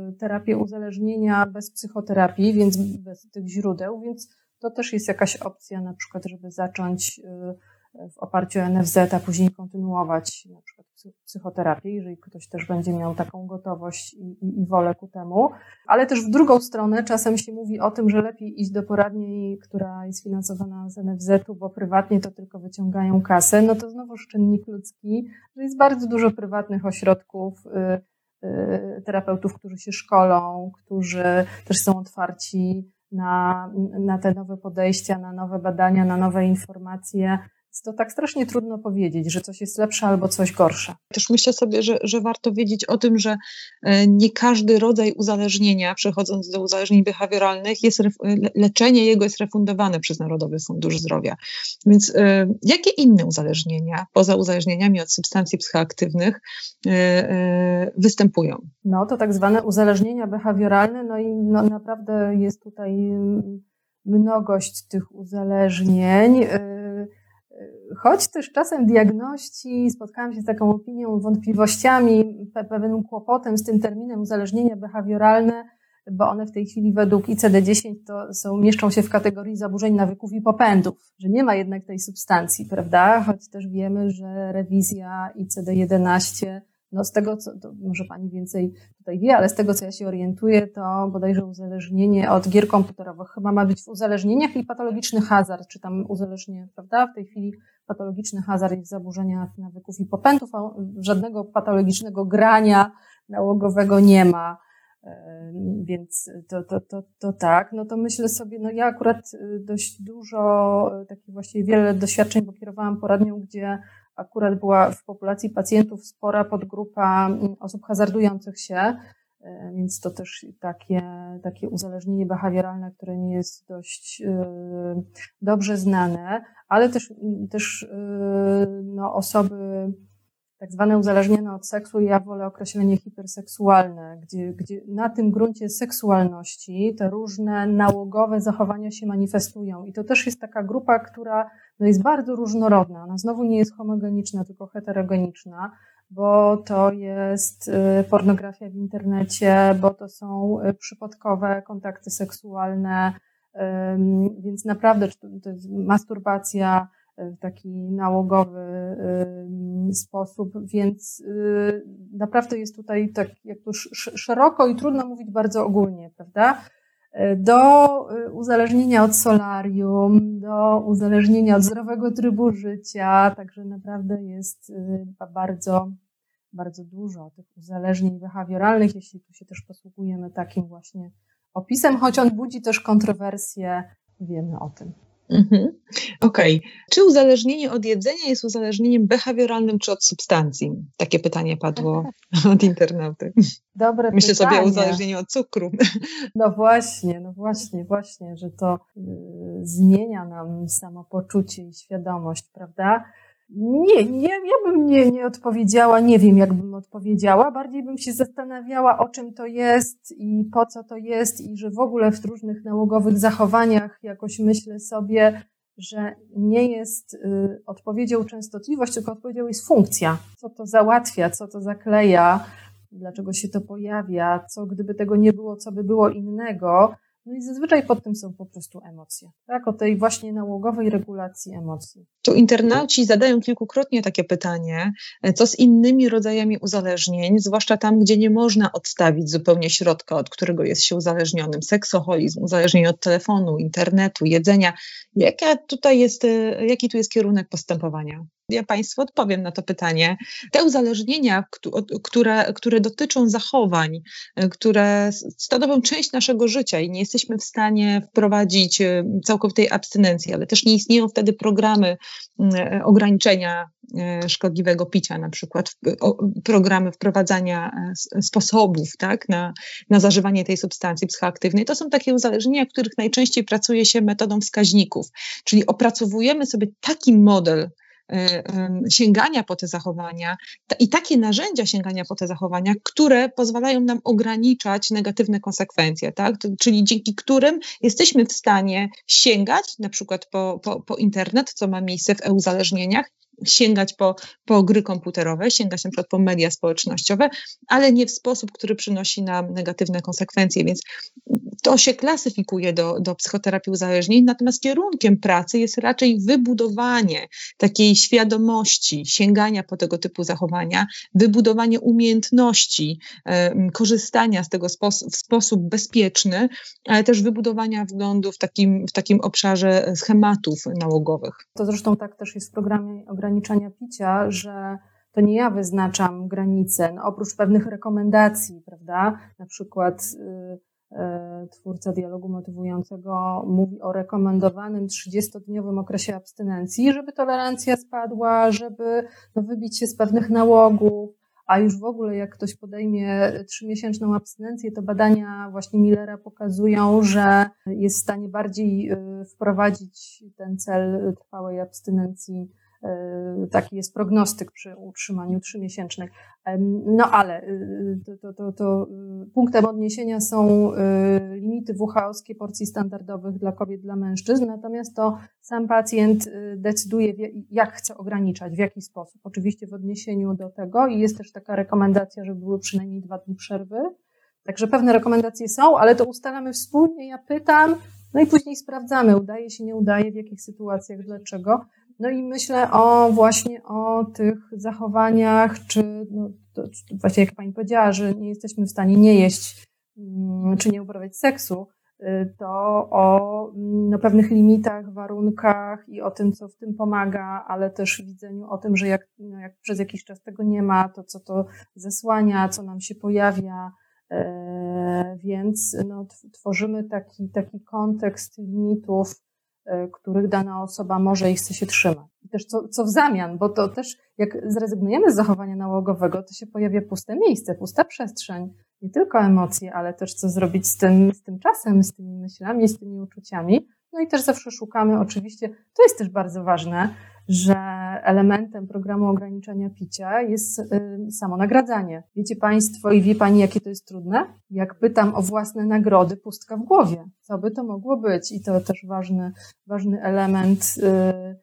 y, terapię uzależnienia bez psychoterapii, więc bez tych źródeł, więc to też jest jakaś opcja na przykład, żeby zacząć y, w oparciu o NFZ, a później kontynuować na przykład psychoterapię, jeżeli ktoś też będzie miał taką gotowość i, i, i, wolę ku temu. Ale też w drugą stronę czasem się mówi o tym, że lepiej iść do poradni, która jest finansowana z NFZ-u, bo prywatnie to tylko wyciągają kasę. No to znowu czynnik ludzki, że jest bardzo dużo prywatnych ośrodków, y, y, terapeutów, którzy się szkolą, którzy też są otwarci na, na te nowe podejścia, na nowe badania, na nowe informacje to tak strasznie trudno powiedzieć, że coś jest lepsze albo coś gorsze. Też myślę sobie, że, że warto wiedzieć o tym, że e, nie każdy rodzaj uzależnienia, przechodząc do uzależnień behawioralnych, jest leczenie jego jest refundowane przez Narodowy Fundusz Zdrowia. Więc e, jakie inne uzależnienia, poza uzależnieniami od substancji psychoaktywnych, e, występują? No to tak zwane uzależnienia behawioralne, no i no, naprawdę jest tutaj mnogość tych uzależnień choć też czasem diagności spotkałam się z taką opinią, wątpliwościami, pewnym kłopotem z tym terminem uzależnienia behawioralne, bo one w tej chwili według ICD-10 to są, mieszczą się w kategorii zaburzeń nawyków i popędów, że nie ma jednak tej substancji, prawda? Choć też wiemy, że rewizja ICD-11 no z tego, co, może Pani więcej tutaj wie, ale z tego, co ja się orientuję, to bodajże uzależnienie od gier komputerowych chyba ma być w uzależnieniach i patologiczny hazard, czy tam uzależnienie, prawda? W tej chwili patologiczny hazard jest w zaburzeniach nawyków i popędów, a żadnego patologicznego grania nałogowego nie ma. Więc to, to, to, to tak, no to myślę sobie, no ja akurat y, dość dużo, y, takich właściwie wiele doświadczeń, bo kierowałam poradnią, gdzie akurat była w populacji pacjentów spora podgrupa mm, osób hazardujących się, więc to też takie, takie uzależnienie behawioralne, które nie jest dość e, dobrze znane, ale też, też e, no, osoby tak zwane uzależnione od seksu, ja wolę określenie hiperseksualne, gdzie, gdzie na tym gruncie seksualności te różne nałogowe zachowania się manifestują. I to też jest taka grupa, która no, jest bardzo różnorodna. Ona znowu nie jest homogeniczna, tylko heterogeniczna bo to jest y, pornografia w internecie, bo to są y, przypadkowe kontakty seksualne, więc naprawdę to jest masturbacja w taki nałogowy sposób, więc y, naprawdę jest tutaj tak jakby szeroko i trudno mówić bardzo ogólnie, prawda? Do uzależnienia od solarium, do uzależnienia od zdrowego trybu życia, także naprawdę jest bardzo bardzo dużo tych uzależnień behawioralnych, jeśli tu się też posługujemy takim właśnie opisem, choć on budzi też kontrowersje, wiemy o tym. Mhm. Okej. Okay. Czy uzależnienie od jedzenia jest uzależnieniem behawioralnym czy od substancji? Takie pytanie padło od internauty. Dobre Myślę pytanie. sobie o uzależnieniu od cukru. No właśnie, no właśnie, właśnie, że to y, zmienia nam samopoczucie i świadomość, prawda? Nie, nie, ja bym nie, nie odpowiedziała, nie wiem, jak bym odpowiedziała. Bardziej bym się zastanawiała, o czym to jest i po co to jest, i że w ogóle w różnych nałogowych zachowaniach jakoś myślę sobie, że nie jest y, odpowiedzią częstotliwość, tylko odpowiedzią jest funkcja. Co to załatwia, co to zakleja, dlaczego się to pojawia, co gdyby tego nie było, co by było innego. No i zazwyczaj pod tym są po prostu emocje, tak? O tej właśnie nałogowej regulacji emocji. Tu internauci zadają kilkukrotnie takie pytanie, co z innymi rodzajami uzależnień, zwłaszcza tam, gdzie nie można odstawić zupełnie środka, od którego jest się uzależnionym. Seksoholizm, uzależnienie od telefonu, internetu, jedzenia. Jaka tutaj jest, jaki tu jest kierunek postępowania? Ja Państwu odpowiem na to pytanie. Te uzależnienia, które, które dotyczą zachowań, e, które stanowią część naszego życia i nie jesteśmy w stanie wprowadzić e, całkowitej abstynencji, ale też nie istnieją wtedy programy e, ograniczenia szkodliwego picia, na przykład programy wprowadzania sposobów tak, na, na zażywanie tej substancji psychoaktywnej. To są takie uzależnienia, których najczęściej pracuje się metodą wskaźników, czyli opracowujemy sobie taki model E, sięgania po te zachowania i takie narzędzia sięgania po te zachowania, które pozwalają nam ograniczać negatywne konsekwencje, tak? czyli dzięki którym jesteśmy w stanie sięgać na przykład po, po, po internet, co ma miejsce w e-uzależnieniach, sięgać po, po gry komputerowe, sięgać na przykład po media społecznościowe, ale nie w sposób, który przynosi nam negatywne konsekwencje, więc to się klasyfikuje do, do psychoterapii uzależnień, natomiast kierunkiem pracy jest raczej wybudowanie takiej świadomości sięgania po tego typu zachowania, wybudowanie umiejętności e, korzystania z tego spos w sposób bezpieczny, ale też wybudowania wglądu w takim, w takim obszarze schematów nałogowych. To zresztą tak też jest w programie ograniczania picia, że to nie ja wyznaczam granice, no, oprócz pewnych rekomendacji, prawda? Na przykład y, y, twórca dialogu motywującego mówi o rekomendowanym 30-dniowym okresie abstynencji, żeby tolerancja spadła, żeby no, wybić się z pewnych nałogów, a już w ogóle jak ktoś podejmie trzymiesięczną abstynencję, to badania właśnie Millera pokazują, że jest w stanie bardziej y, wprowadzić ten cel trwałej abstynencji taki jest prognostyk przy utrzymaniu trzymiesięcznych. No ale y, to, to, to, to y, punktem odniesienia są y, limity WHO-skie porcji standardowych dla kobiet, dla mężczyzn, natomiast to sam pacjent decyduje, jak chce ograniczać, w jaki sposób. Oczywiście w odniesieniu do tego i jest też taka rekomendacja, żeby były przynajmniej dwa dni przerwy. Także pewne rekomendacje są, ale to ustalamy wspólnie. Ja pytam, no i później sprawdzamy, udaje się, nie udaje, w jakich sytuacjach, dlaczego. No i myślę o właśnie o tych zachowaniach, czy no, to, właśnie jak Pani powiedziała, że nie jesteśmy w stanie nie jeść, mm, czy nie uprawiać seksu, y, to o mm, no, pewnych limitach, warunkach i o tym, co w tym pomaga, ale też widzeniu o tym, że jak, no, jak przez jakiś czas tego nie ma, to co to zesłania, co nam się pojawia, e, więc no, tworzymy taki, taki kontekst limitów, których dana osoba może i chce się trzymać. I też co, co w zamian, bo to też jak zrezygnujemy z zachowania nałogowego, to się pojawia puste miejsce, pusta przestrzeń. Nie tylko emocje, ale też co zrobić z tym, z tym czasem, z tymi myślami, z tymi uczuciami. No i też zawsze szukamy, oczywiście, to jest też bardzo ważne, że elementem programu ograniczenia picia jest y, samo nagradzanie. Wiecie Państwo i wie Pani, jakie to jest trudne? Jak pytam o własne nagrody, pustka w głowie. Co by to mogło być? I to też ważny, ważny element y,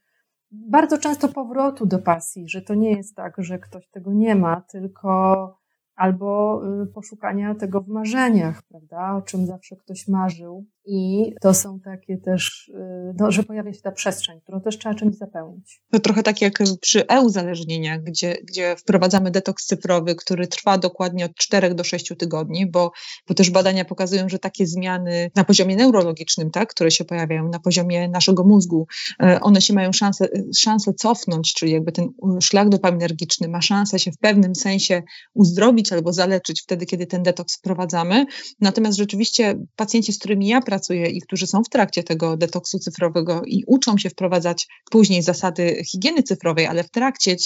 bardzo często powrotu do pasji, że to nie jest tak, że ktoś tego nie ma, tylko albo y, poszukania tego w marzeniach, prawda, o czym zawsze ktoś marzył. I to są takie też, y, no, że pojawia się ta przestrzeń, którą też trzeba czymś zapełnić. To trochę tak jak przy e-uzależnieniach, gdzie, gdzie wprowadzamy detoks cyfrowy, który trwa dokładnie od 4 do 6 tygodni, bo, bo też badania pokazują, że takie zmiany na poziomie neurologicznym, tak, które się pojawiają na poziomie naszego mózgu, e, one się mają szansę, szansę cofnąć, czyli jakby ten szlak dopaminergiczny ma szansę się w pewnym sensie uzdrowić albo zaleczyć wtedy, kiedy ten detoks wprowadzamy. Natomiast rzeczywiście pacjenci, z którymi ja pracuję i którzy są w trakcie tego detoksu cyfrowego i uczą się wprowadzać później zasady higieny cyfrowej, ale w trakcie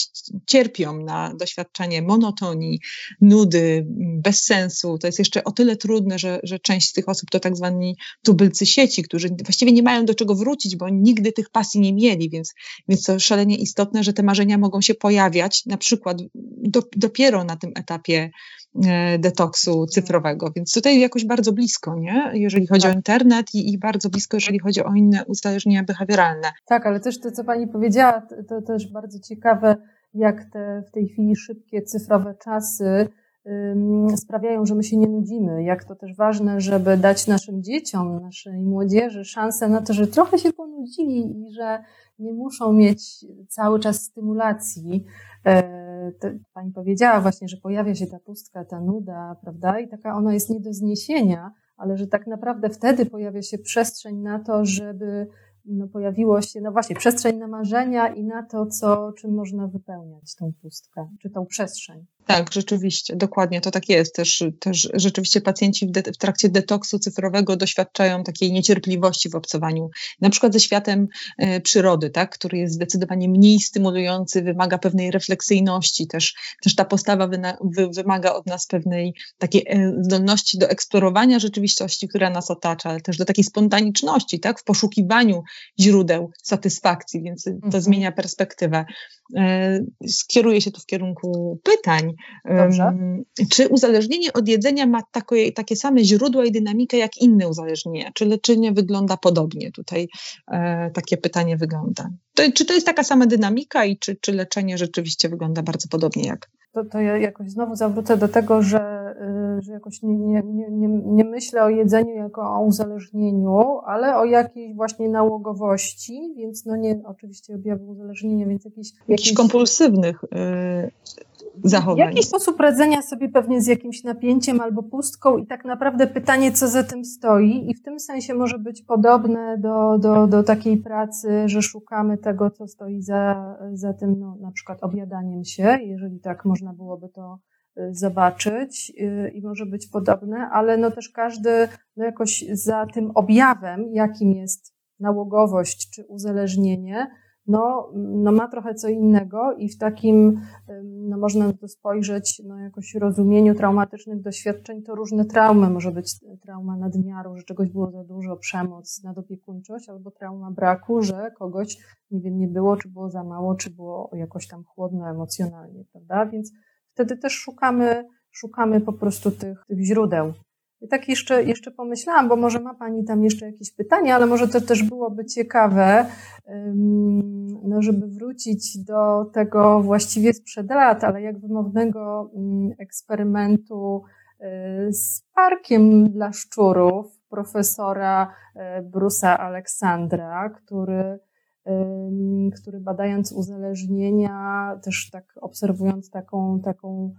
cierpią na doświadczenie monotonii, nudy, bez sensu. To jest jeszcze o tyle trudne, że, że część z tych osób to tak zwani tubylcy sieci, którzy właściwie nie mają do czego wrócić, bo nigdy tych pasji nie mieli, więc, więc to szalenie istotne, że te marzenia mogą się pojawiać na przykład do, dopiero na tym etapie E, detoksu cyfrowego. Więc tutaj jakoś bardzo blisko, nie? jeżeli chodzi tak. o internet i, i, bardzo blisko, jeżeli chodzi o inne uzależnienia behawioralne. Tak, ale też to, co Pani powiedziała, to, to też bardzo ciekawe, jak te w tej chwili szybkie cyfrowe czasy sprawiają, że my się nie nudzimy. Jak to też ważne, żeby dać naszym dzieciom, naszej młodzieży szansę na to, że trochę się ponudzili i że nie muszą mieć cały czas stymulacji. E, pani powiedziała właśnie, że pojawia się ta pustka, ta nuda, prawda? I taka ona jest nie do zniesienia, ale że tak naprawdę wtedy pojawia się przestrzeń na to, żeby no, pojawiło się, no właśnie, przestrzeń na marzenia i na to, co, czym można wypełniać tą pustkę, czy tą przestrzeń. Tak, rzeczywiście, dokładnie to tak jest. Też, też rzeczywiście pacjenci w, de, w, trakcie detoksu cyfrowego doświadczają takiej niecierpliwości w obcowaniu, na przykład ze światem e, przyrody, tak, który jest zdecydowanie mniej stymulujący, wymaga pewnej refleksyjności, też, też ta postawa wyna, wy, wymaga od nas pewnej takiej e, zdolności do eksplorowania rzeczywistości, która nas otacza, ale też do takiej spontaniczności, tak, w poszukiwaniu źródeł satysfakcji, więc to mhm. zmienia perspektywę. E, skieruję się tu w kierunku pytań. Dobrze. Czy uzależnienie od jedzenia ma takie, takie same źródła i dynamikę jak inne uzależnienia? Czy leczenie wygląda podobnie? Tutaj e, takie pytanie wygląda. To, czy to jest taka sama dynamika i czy, czy leczenie rzeczywiście wygląda bardzo podobnie jak? To, to ja jakoś znowu zawrócę do tego, że, y, że jakoś nie, nie, nie, nie myślę o jedzeniu jako o uzależnieniu, ale o jakiejś właśnie nałogowości, więc no nie oczywiście objawy uzależnienia, więc jakieś... Jakichś kompulsywnych yy, zachowań. Jakiś sposób radzenia sobie pewnie z jakimś napięciem albo pustką i tak naprawdę pytanie, co za tym stoi i w tym sensie może być podobne do, do, do takiej pracy, że szukamy tego, co stoi za, za tym, no, na przykład objadaniem się, jeżeli tak można byłoby to zobaczyć y, i może być podobne, ale no też każdy no jakoś za tym objawem, jakim jest nałogowość czy uzależnienie, no, no ma trochę co innego i w takim, no można na to spojrzeć, no jakoś rozumieniu traumatycznych doświadczeń, to różne traumy. Może być trauma nadmiaru, że czegoś było za dużo, przemoc, nadopiekuńczość, albo trauma braku, że kogoś, nie wiem, nie było, czy było za mało, czy było jakoś tam chłodno emocjonalnie, prawda? Więc wtedy też szukamy, szukamy po prostu tych, tych źródeł. I tak jeszcze, jeszcze pomyślałam, bo może ma Pani tam jeszcze jakieś pytania, ale może to też byłoby ciekawe, no żeby wrócić do tego właściwie sprzed lat, ale jak wymownego mm, eksperymentu y, z parkiem dla szczurów profesora y, Brusa Aleksandra, który który badając uzależnienia, też tak obserwując taką, taką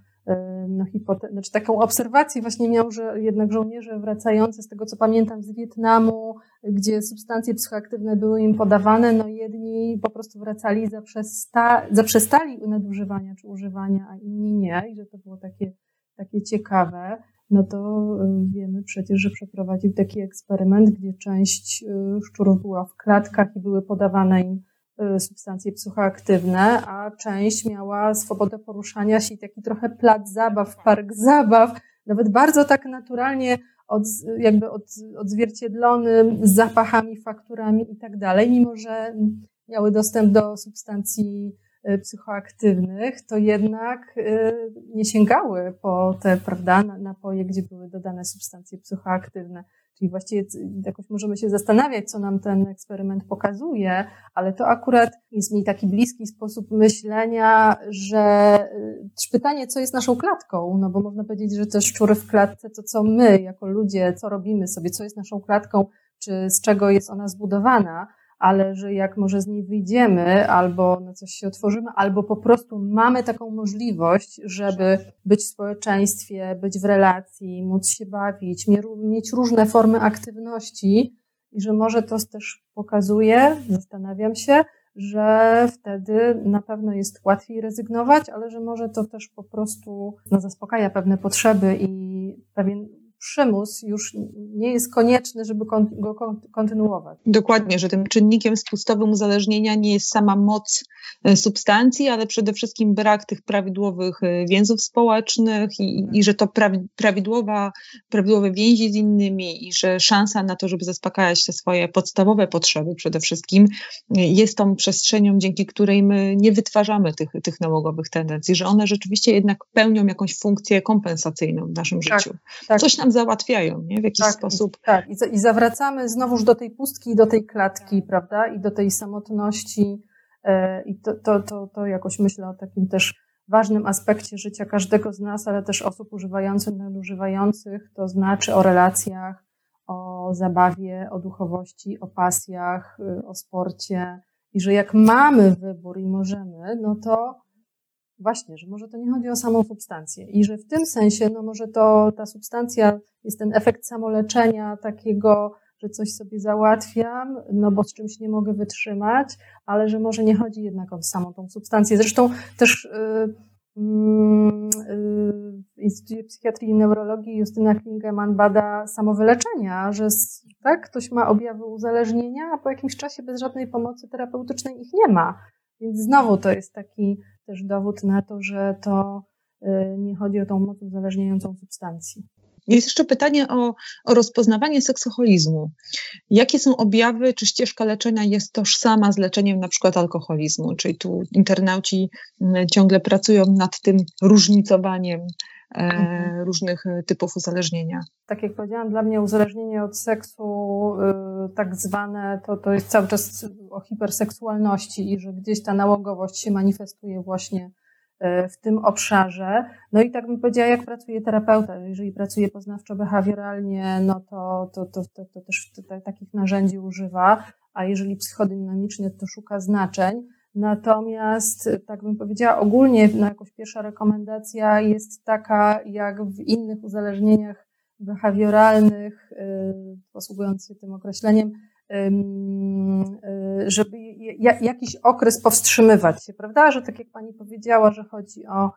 no, hipote- znaczy taką obserwację właśnie miał, że jednak żołnierze wracający z tego, co pamiętam, z Wietnamu, gdzie substancje psychoaktywne były im podawane, no jedni po prostu wracali, zaprzesta- zaprzestali nadużywania czy używania, a inni nie i że to było takie, takie ciekawe. No to wiemy przecież, że przeprowadził taki eksperyment, gdzie część szczurów była w klatkach i były podawane im substancje psychoaktywne, a część miała swobodę poruszania się i taki trochę plac zabaw, park zabaw, nawet bardzo tak naturalnie od, jakby od, odzwierciedlony z zapachami, fakturami i tak dalej, mimo że miały dostęp do substancji y, psychoaktywnych, to jednak y, nie sięgały po te, prawda, napoje, gdzie były dodane substancje psychoaktywne. Czyli właściwie jakoś możemy się zastanawiać, co nam ten eksperyment pokazuje, ale to akurat jest mi taki bliski sposób myślenia, że y, pytanie, co jest naszą klatką, no bo można powiedzieć, że te szczury w klatce, to co my jako ludzie, co robimy sobie, co jest naszą klatką, czy z czego jest ona zbudowana, ale że jak może z niej wyjdziemy, albo na coś się otworzymy, albo po prostu mamy taką możliwość, żeby być w społeczeństwie, być w relacji, móc się bawić, mieć różne formy aktywności i że może to też pokazuje, zastanawiam się, że wtedy na pewno jest łatwiej rezygnować, ale że może to też po prostu no, zaspokaja pewne potrzeby i pewien przymus już nie jest konieczny, żeby go kontynuować. Dokładnie, że tym czynnikiem spustowym uzależnienia nie jest sama moc e, substancji, ale przede wszystkim brak tych prawidłowych e, więzów społecznych i, i że to prawidłowa, prawidłowe więzi z innymi i że szansa na to, żeby zaspokajać te swoje podstawowe potrzeby przede wszystkim e, jest tą przestrzenią, dzięki której my nie wytwarzamy tych, tych nałogowych tendencji, że one rzeczywiście jednak pełnią jakąś funkcję kompensacyjną w naszym tak, życiu. Tak. Coś nam załatwiają, nie? W jakiś tak, sposób. Tak, I, i zawracamy znowuż do tej pustki do tej klatki, prawda? I do tej samotności. E, I to, to, to, to jakoś myślę o takim też ważnym aspekcie życia każdego z nas, ale też osób używających, nadużywających, to znaczy o relacjach, o zabawie, o duchowości, o pasjach, y, o sporcie. I że jak mamy wybór i możemy, no to Właśnie, że może to nie chodzi o samą substancję i że w tym sensie, no może to ta substancja jest ten efekt samoleczenia takiego, że coś sobie załatwiam, no bo z czymś nie mogę wytrzymać, ale że może nie chodzi jednak o samą tą substancję. Zresztą też yy, w Instytucie Psychiatrii i Neurologii Justyna Klingeman bada samowyleczenia, że tak, ktoś ma objawy uzależnienia, a po jakimś czasie bez żadnej pomocy terapeutycznej ich nie ma. Więc znowu to jest taki też dowód na to, że to y, nie chodzi o tą moc uzależniającą substancji. Jest jeszcze pytanie o, o rozpoznawanie seksoholizmu. Jakie są objawy, czy ścieżka leczenia jest tożsama z leczeniem na przykład alkoholizmu? Czyli tu internauci mm, ciągle pracują nad tym różnicowaniem e, mhm. różnych typów uzależnienia. Tak jak powiedziałam, dla mnie uzależnienie od seksu, y, tak zwane, to, to jest cały czas o hiperseksualności i że gdzieś ta nałogowość się manifestuje właśnie y, w tym obszarze. No i tak bym powiedziała, jak pracuje terapeuta. Jeżeli pracuje poznawczo-behawioralnie, no to, to, to, to, to też takich narzędzi używa, a jeżeli psychodynamicznie, to szuka znaczeń. Natomiast, tak bym powiedziała, ogólnie no jakoś pierwsza rekomendacja jest taka, jak w innych uzależnieniach behawioralnych, y, posługując się tym określeniem, żeby jakiś okres powstrzymywać się, prawda? Że tak jak Pani powiedziała, że chodzi o,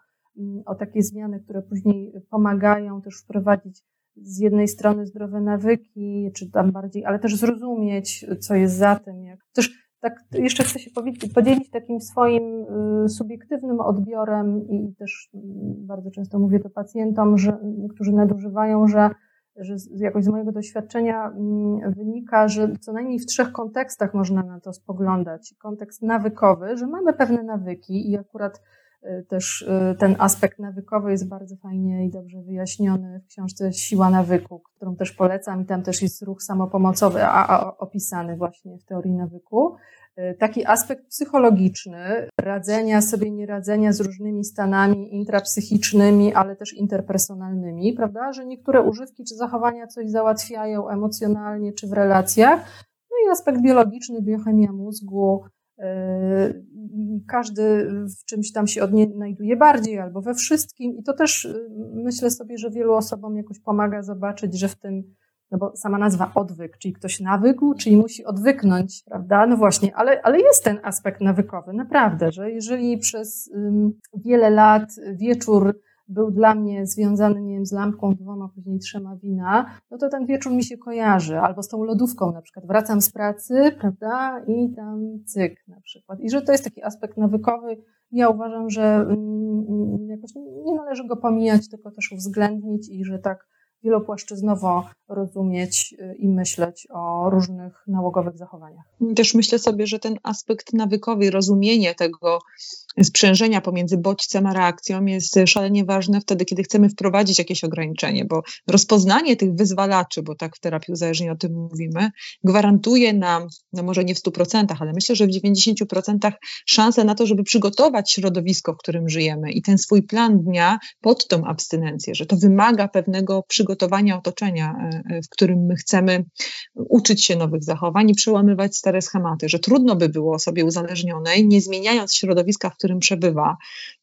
o takie zmiany, które później pomagają też wprowadzić z jednej strony zdrowe nawyki, czy tam bardziej, ale też zrozumieć, co jest za tym. Jak, też tak jeszcze chcę się podzielić takim swoim y, subiektywnym odbiorem i też y, bardzo często mówię to pacjentom, że, którzy nadużywają, że, że jakoś z mojego doświadczenia mm, wynika, że co najmniej w trzech kontekstach można na to spoglądać. Kontekst nawykowy, że mamy pewne nawyki i akurat y, też ten aspekt nawykowy jest bardzo fajnie i dobrze wyjaśniony w książce Siła nawyku, którą też polecam i tam też jest ruch samopomocowy a, a, opisany właśnie w teorii nawyku. Taki aspekt psychologiczny, radzenia sobie, nieradzenia z różnymi stanami intrapsychicznymi, ale też interpersonalnymi, prawda? Że niektóre używki czy zachowania coś załatwiają emocjonalnie czy w relacjach. No i aspekt biologiczny, biochemia mózgu. E, każdy w czymś tam się odnajduje bardziej albo we wszystkim. I to też e, myślę sobie, że wielu osobom jakoś pomaga zobaczyć, że w tym no bo sama nazwa odwyk, czyli ktoś nawykł, czyli musi odwyknąć, prawda? No właśnie, ale, ale jest ten aspekt nawykowy, naprawdę, że jeżeli przez wiele lat wieczór był dla mnie związany, nie wiem, z lampką, dwoma, później trzema wina, no to ten wieczór mi się kojarzy. Albo z tą lodówką na przykład. Wracam z pracy, prawda, i tam cyk na przykład. I że to jest taki aspekt nawykowy. Ja uważam, że jakoś nie należy go pomijać, tylko też uwzględnić i że tak wielopłaszczyznowo rozumieć y, i myśleć o różnych nałogowych zachowaniach. Też myślę sobie, że ten aspekt nawykowy, rozumienie tego sprzężenia pomiędzy bodźcem a reakcją jest szalenie ważne wtedy, kiedy chcemy wprowadzić jakieś ograniczenie, bo rozpoznanie tych wyzwalaczy, bo tak w terapii uzależnień o tym mówimy, gwarantuje nam, no może nie w 100%, ale myślę, że w 90% szansę na to, żeby przygotować środowisko, w którym żyjemy i ten swój plan dnia pod tą abstynencję, że to wymaga pewnego przygotowania otoczenia, e, e, w którym my chcemy uczyć się nowych zachowań i przełamywać stare schematy, że trudno by było osobie uzależnionej, nie zmieniając środowiska, w którym którym przebywa,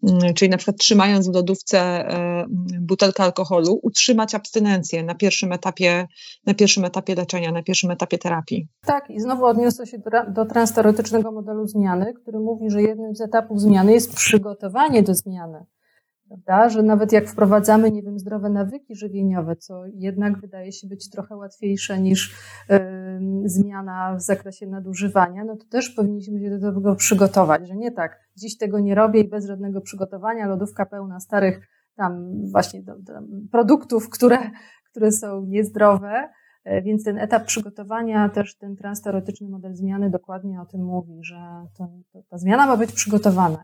mm, czyli na przykład trzymając w lodówce e, butelkę alkoholu, utrzymać abstynencję na pierwszym etapie, na pierwszym etapie leczenia, na pierwszym etapie terapii. Tak, i znowu odniosę się do, do modelu zmiany, który mówi, że jednym z etapów zmiany jest przygotowanie do zmiany prawda? Że nawet jak wprowadzamy, nie wiem, zdrowe nawyki żywieniowe, co jednak wydaje się być trochę łatwiejsze niż zmiana w zakresie nadużywania, no to też powinniśmy się do tego przygotować, że nie tak, dziś tego nie robię i bez żadnego przygotowania, lodówka pełna starych tam właśnie produktów, które, które są niezdrowe, e, więc ten etap przygotowania, też ten transteoretyczny model zmiany dokładnie o tym mówi, że to, to, ta zmiana ma być przygotowana.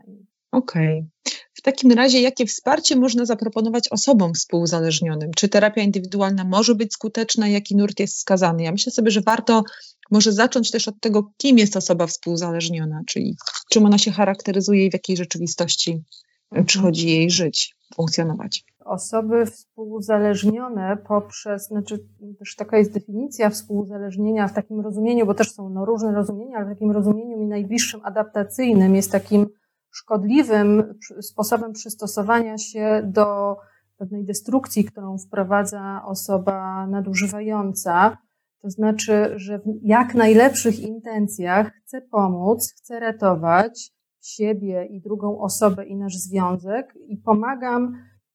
Okej. Okay. W takim razie, jakie wsparcie można zaproponować osobom współuzależnionym? Czy terapia indywidualna może być skuteczna? Jaki nurt jest wskazany? Ja myślę sobie, że warto może zacząć też od tego, kim jest osoba współuzależniona, czyli czym ona się charakteryzuje i w jakiej rzeczywistości mhm. przychodzi jej żyć, funkcjonować. Osoby współuzależnione poprzez, znaczy też taka jest definicja współuzależnienia w takim rozumieniu, bo też są no, różne rozumienia, ale w takim rozumieniu mi najbliższym adaptacyjnym jest takim szkodliwym sposobem przystosowania się do pewnej destrukcji, którą wprowadza osoba nadużywająca. To znaczy, że w jak najlepszych intencjach chcę pomóc, chcę ratować siebie i drugą osobę i nasz związek i pomagam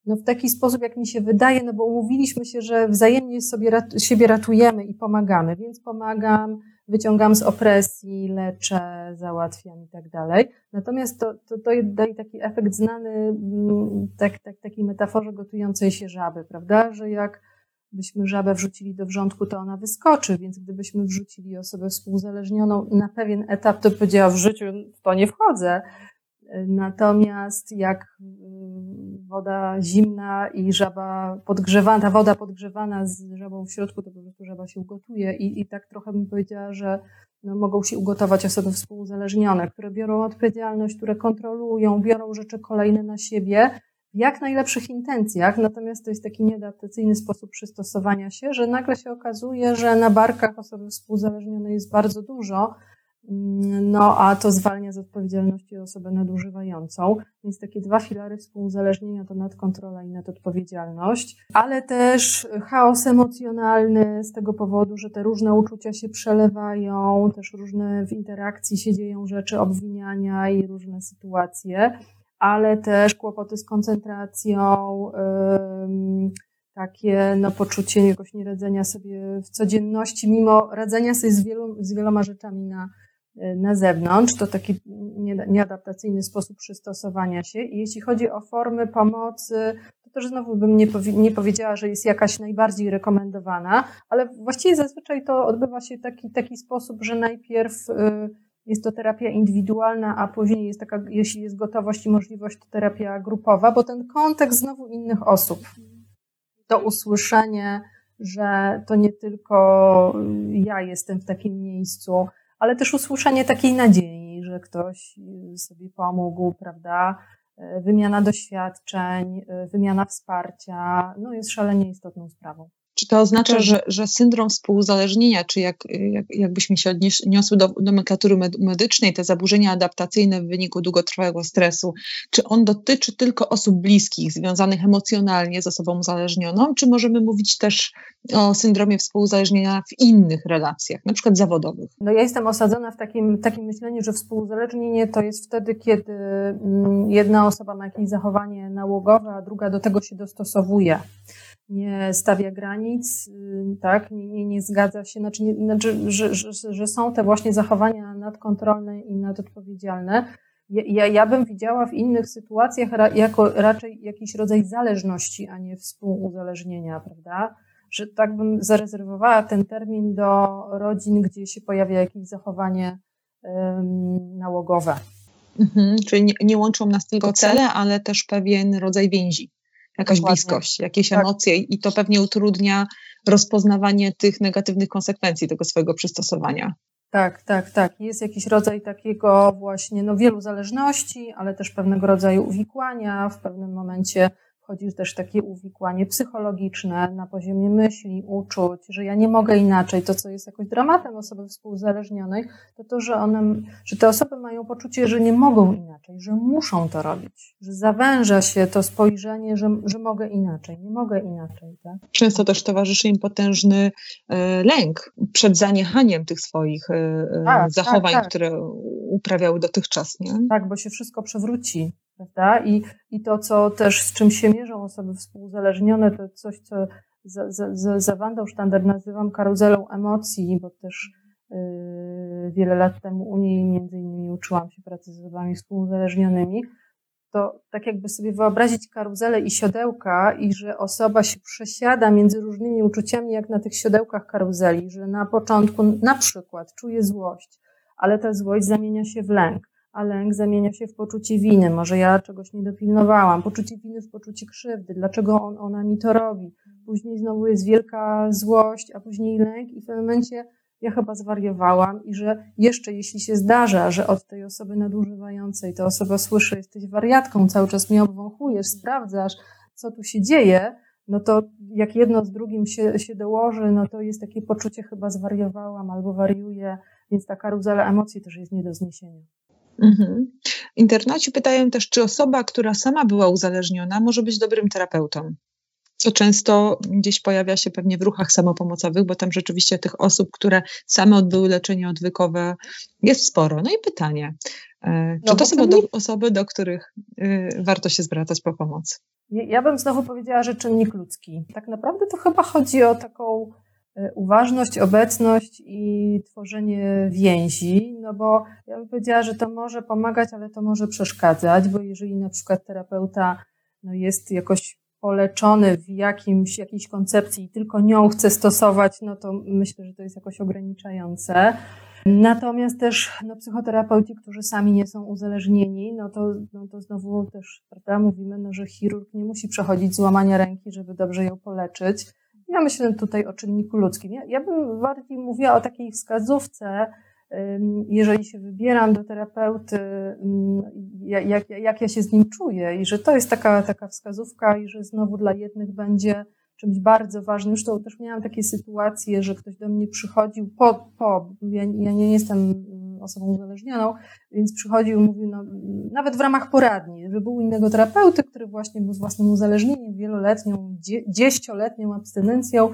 no w taki sposób, jak mi się wydaje, no bo umówiliśmy się, że wzajemnie sobie siebie ratujemy i pomagamy, więc pomagam, wyciągam z opresji, leczę, załatwiam i tak dalej. Natomiast to, to, to daje taki efekt znany mm, tak, tak, takiej metaforze gotującej się żaby, prawda? Że jak byśmy żabę wrzucili do wrzątku, to ona wyskoczy, więc gdybyśmy wrzucili osobę współzależnioną na pewien etap, to powiedziała w życiu, w to nie wchodzę. Natomiast jak woda zimna i żaba podgrzewana, ta woda podgrzewana z żabą w środku, to po prostu żaba się ugotuje i, i tak trochę bym powiedziała, że no, mogą się ugotować osoby współuzależnione, które biorą odpowiedzialność, które kontrolują, biorą rzeczy kolejne na siebie w jak najlepszych intencjach, natomiast to jest taki nieadaptacyjny sposób przystosowania się, że nagle się okazuje, że na barkach osoby współzależnionej jest bardzo dużo, no, a to zwalnia z odpowiedzialności osobę nadużywającą. Więc takie dwa filary współuzależnienia to nadkontrola i nadodpowiedzialność, ale też chaos emocjonalny z tego powodu, że te różne uczucia się przelewają, też różne w interakcji się dzieją rzeczy obwiniania i różne sytuacje, ale też kłopoty z koncentracją, takie no, poczucie jakoś nieradzenia sobie w codzienności, mimo radzenia sobie z, wielu, z wieloma rzeczami na, na zewnątrz. To taki nieadaptacyjny sposób przystosowania się. I jeśli chodzi o formy pomocy, to też znowu bym nie, powi nie powiedziała, że jest jakaś najbardziej rekomendowana, ale właściwie zazwyczaj to odbywa się taki, taki sposób, że najpierw y, jest to terapia indywidualna, a później jest taka, jeśli jest gotowość i możliwość, to terapia grupowa, bo ten kontekst znowu innych osób. To usłyszenie, że to nie tylko ja jestem w takim miejscu, ale też usłyszenie takiej nadziei, że ktoś sobie pomógł, prawda? Wymiana doświadczeń, wymiana wsparcia, no jest szalenie istotną sprawą. Czy to oznacza, że, że syndrom współuzależnienia, czy jak, jak, jakbyśmy się odniosły do nomenklatury medycznej, te zaburzenia adaptacyjne w wyniku długotrwałego stresu, czy on dotyczy tylko osób bliskich, związanych emocjonalnie z osobą uzależnioną, czy możemy mówić też o syndromie współuzależnienia w innych relacjach, na przykład zawodowych? No ja jestem osadzona w takim, takim myśleniu, że współuzależnienie to jest wtedy, kiedy mm, jedna osoba ma jakieś zachowanie nałogowe, a druga do tego się dostosowuje nie stawia granic, y, tak, nie, nie, nie zgadza się, znaczy, nie, znaczy że, że, że, są te właśnie zachowania nadkontrolne i nadodpowiedzialne. Ja, ja bym widziała w innych sytuacjach ra, jako raczej jakiś rodzaj zależności, a nie współuzależnienia, prawda? Że tak bym zarezerwowała ten termin do rodzin, gdzie się pojawia jakieś zachowanie um, nałogowe. Mhm, czyli nie, nie łączą nas tylko cele, ale też pewien rodzaj więzi jakaś Dokładnie. bliskość, jakieś tak. emocje i to pewnie utrudnia rozpoznawanie tych negatywnych konsekwencji tego swojego przystosowania. Tak, tak, tak. Jest jakiś rodzaj takiego właśnie, no wielu zależności, ale też pewnego rodzaju uwikłania. W pewnym momencie wchodzi też takie uwikłanie psychologiczne na poziomie myśli, uczuć, że ja nie mogę inaczej. To, co jest jakoś dramatem osoby współzależnionej, to to, że one, że te osoby mają poczucie, że nie mogą inaczej, że muszą to robić, że zawęża się to spojrzenie, że, że mogę inaczej, nie mogę inaczej. Tak? Często też towarzyszy im potężny e, lęk przed zaniechaniem tych swoich e, e tak, tak, zachowań, tak. które uprawiały dotychczas. Nie? Tak, bo się wszystko przewróci prawda? I, I to, co też z czym się mierzą osoby współzależnione, to coś, co za, za, za, Wandą Sztandar nazywam karuzelą emocji, bo też yy, wiele lat temu u niej między innymi uczyłam się pracy z osobami współzależnionymi, to tak jakby sobie wyobrazić karuzelę i siodełka i że osoba się przesiada między różnymi uczuciami, jak na tych siodełkach karuzeli, że na początku na przykład czuje złość, ale ta złość zamienia się w lęk a lęk zamienia się w poczucie winy. Może ja czegoś nie dopilnowałam. Poczucie winy w poczucie krzywdy. Dlaczego on, ona mi to robi? Później znowu jest wielka złość, a później lęk i w pewnym momencie ja chyba zwariowałam i że jeszcze jeśli się zdarza, że od tej osoby nadużywającej ta osoba słyszy, jesteś wariatką, cały czas mnie obwąchujesz, sprawdzasz, co tu się dzieje, no to jak jedno z drugim się, się dołoży, no to jest takie poczucie chyba zwariowałam albo wariuję, więc ta karuzela emocji też jest nie do zniesienia. Mhm. Internaci pytają też, czy osoba, która sama była uzależniona, może być dobrym terapeutą. Co często gdzieś pojawia się pewnie w ruchach samopomocowych, bo tam rzeczywiście tych osób, które same odbyły leczenie odwykowe, jest sporo. No i pytanie, e, czy no, to są do, osoby, do których y, warto się zwracać po pomoc? Ja bym znowu powiedziała, że czynnik ludzki. Tak naprawdę to chyba chodzi o taką uważność, obecność i tworzenie więzi, no bo ja bym powiedziała, że to może pomagać, ale to może przeszkadzać, bo jeżeli na przykład terapeuta no jest jakoś poleczony w jakimś, jakiejś koncepcji i tylko nią chce stosować, no to myślę, że to jest jakoś ograniczające. Natomiast też no, psychoterapeuci, którzy sami nie są uzależnieni, no to, no to znowu też prawda, mówimy, no, że chirurg nie musi przechodzić złamania ręki, żeby dobrze ją poleczyć ja myślę tutaj o czynniku ludzkim. Ja, ja bym bardziej mówiła o takiej wskazówce, jeżeli się wybieram do terapeuty, jak, jak ja się z nim czuję i że to jest taka, taka wskazówka i że znowu dla jednych będzie czymś bardzo ważnym. Zresztą też miałam takie sytuacje, że ktoś do mnie przychodził po, po ja, ja nie jestem osobą uzależnioną, więc przychodził i mówił, no, nawet w ramach poradni, że był innego terapeuty, który właśnie był z własnym uzależnieniem, wieloletnią, dziesięcioletnią abstynencją,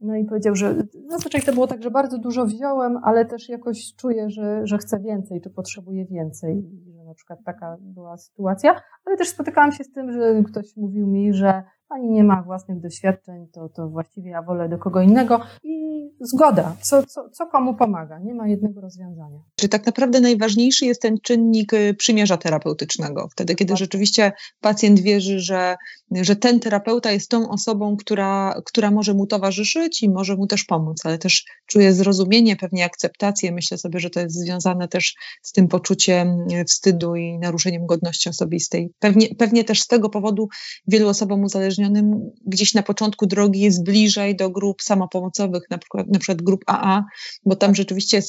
no i powiedział, że zazwyczaj to było tak, że bardzo dużo wziąłem, ale też jakoś czuję, że, że chcę więcej, czy potrzebuję więcej. Że na przykład taka była sytuacja, ale też spotykałam się z tym, że ktoś mówił mi, że pani nie ma własnych doświadczeń, to, to właściwie ja wolę do kogo innego i zgoda, co, co, co komu pomaga, nie ma jednego rozwiązania. Czyli tak naprawdę najważniejszy jest ten czynnik y, przymierza terapeutycznego, wtedy kiedy tak. rzeczywiście pacjent wierzy, że, że ten terapeuta jest tą osobą, która, która może mu towarzyszyć i może mu też pomóc, ale też czuje zrozumienie, pewnie akceptację. Myślę sobie, że to jest związane też z tym poczuciem y, wstydu i naruszeniem godności osobistej. Pewnie, pewnie też z tego powodu wielu osobom uzależnionym uzależnionym gdzieś na początku drogi jest bliżej do grup samopomocowych, na przykład, na przykład grup AA, bo tam rzeczywiście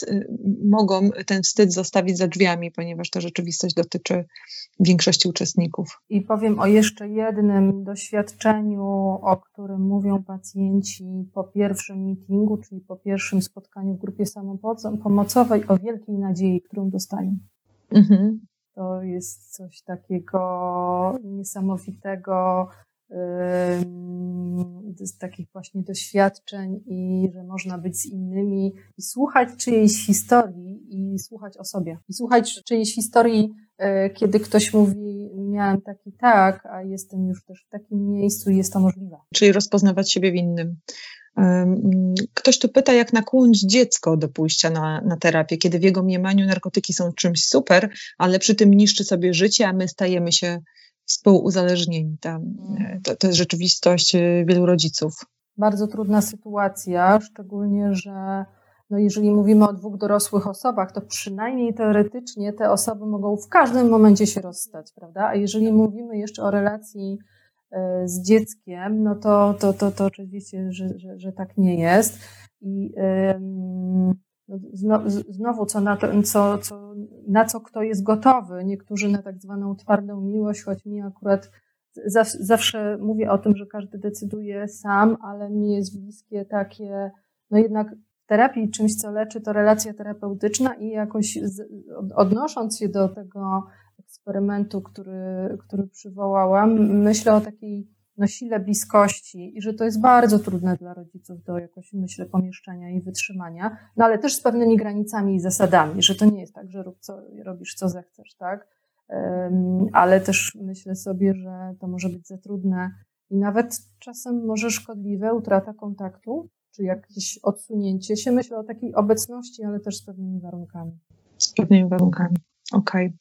mogą ten wstyd zostawić za drzwiami, ponieważ ta rzeczywistość dotyczy większości uczestników. I powiem o jeszcze jednym doświadczeniu, o którym mówią pacjenci po pierwszym meetingu, czyli po pierwszym spotkaniu w grupie samopomocowej, o wielkiej nadziei, którą dostają. Mhm. To jest coś takiego niesamowitego, z takich właśnie doświadczeń i że można być z innymi i słuchać czyjejś historii i słuchać o sobie. I słuchać czyjejś historii, y, kiedy ktoś mówi, miałem taki tak, a jestem już też w takim miejscu i jest to możliwe. Czyli rozpoznawać siebie w innym. Ktoś tu pyta, jak nakłonić dziecko do pójścia na, na terapię, kiedy w jego mniemaniu narkotyki są czymś super, ale przy tym niszczy sobie życie, a my stajemy się współuzależnieni. Tam, e, to, to jest rzeczywistość e, wielu rodziców. Bardzo trudna sytuacja, szczególnie, że no jeżeli mówimy o dwóch dorosłych osobach, to przynajmniej teoretycznie te osoby mogą w każdym momencie się rozstać, prawda? A jeżeli mówimy jeszcze o relacji E, z dzieckiem, no to, to, to, to oczywiście, że, że, że tak nie jest. I znowu, co na, to, co, co, na co kto jest gotowy. Niektórzy na tak zwaną twardą miłość, choć mi akurat zawsze mówię o tym, że każdy decyduje sam, ale mi jest bliskie takie, no jednak w terapii czymś, co leczy, to relacja terapeutyczna i jakoś odnosząc się do tego eksperymentu, który, który przywołałam, myślę o takiej no, sile bliskości i że to jest bardzo trudne dla rodziców do jakoś, myślę, pomieszczenia i wytrzymania, no ale też z pewnymi granicami i zasadami, że to nie jest tak, że rób co, robisz co zechcesz, tak? Um, ale też myślę sobie, że to może być za trudne i nawet czasem może szkodliwe utrata kontaktu, czy jakieś odsunięcie się. Myślę o takiej obecności, ale też z pewnymi warunkami. Z pewnymi warunkami. Okej.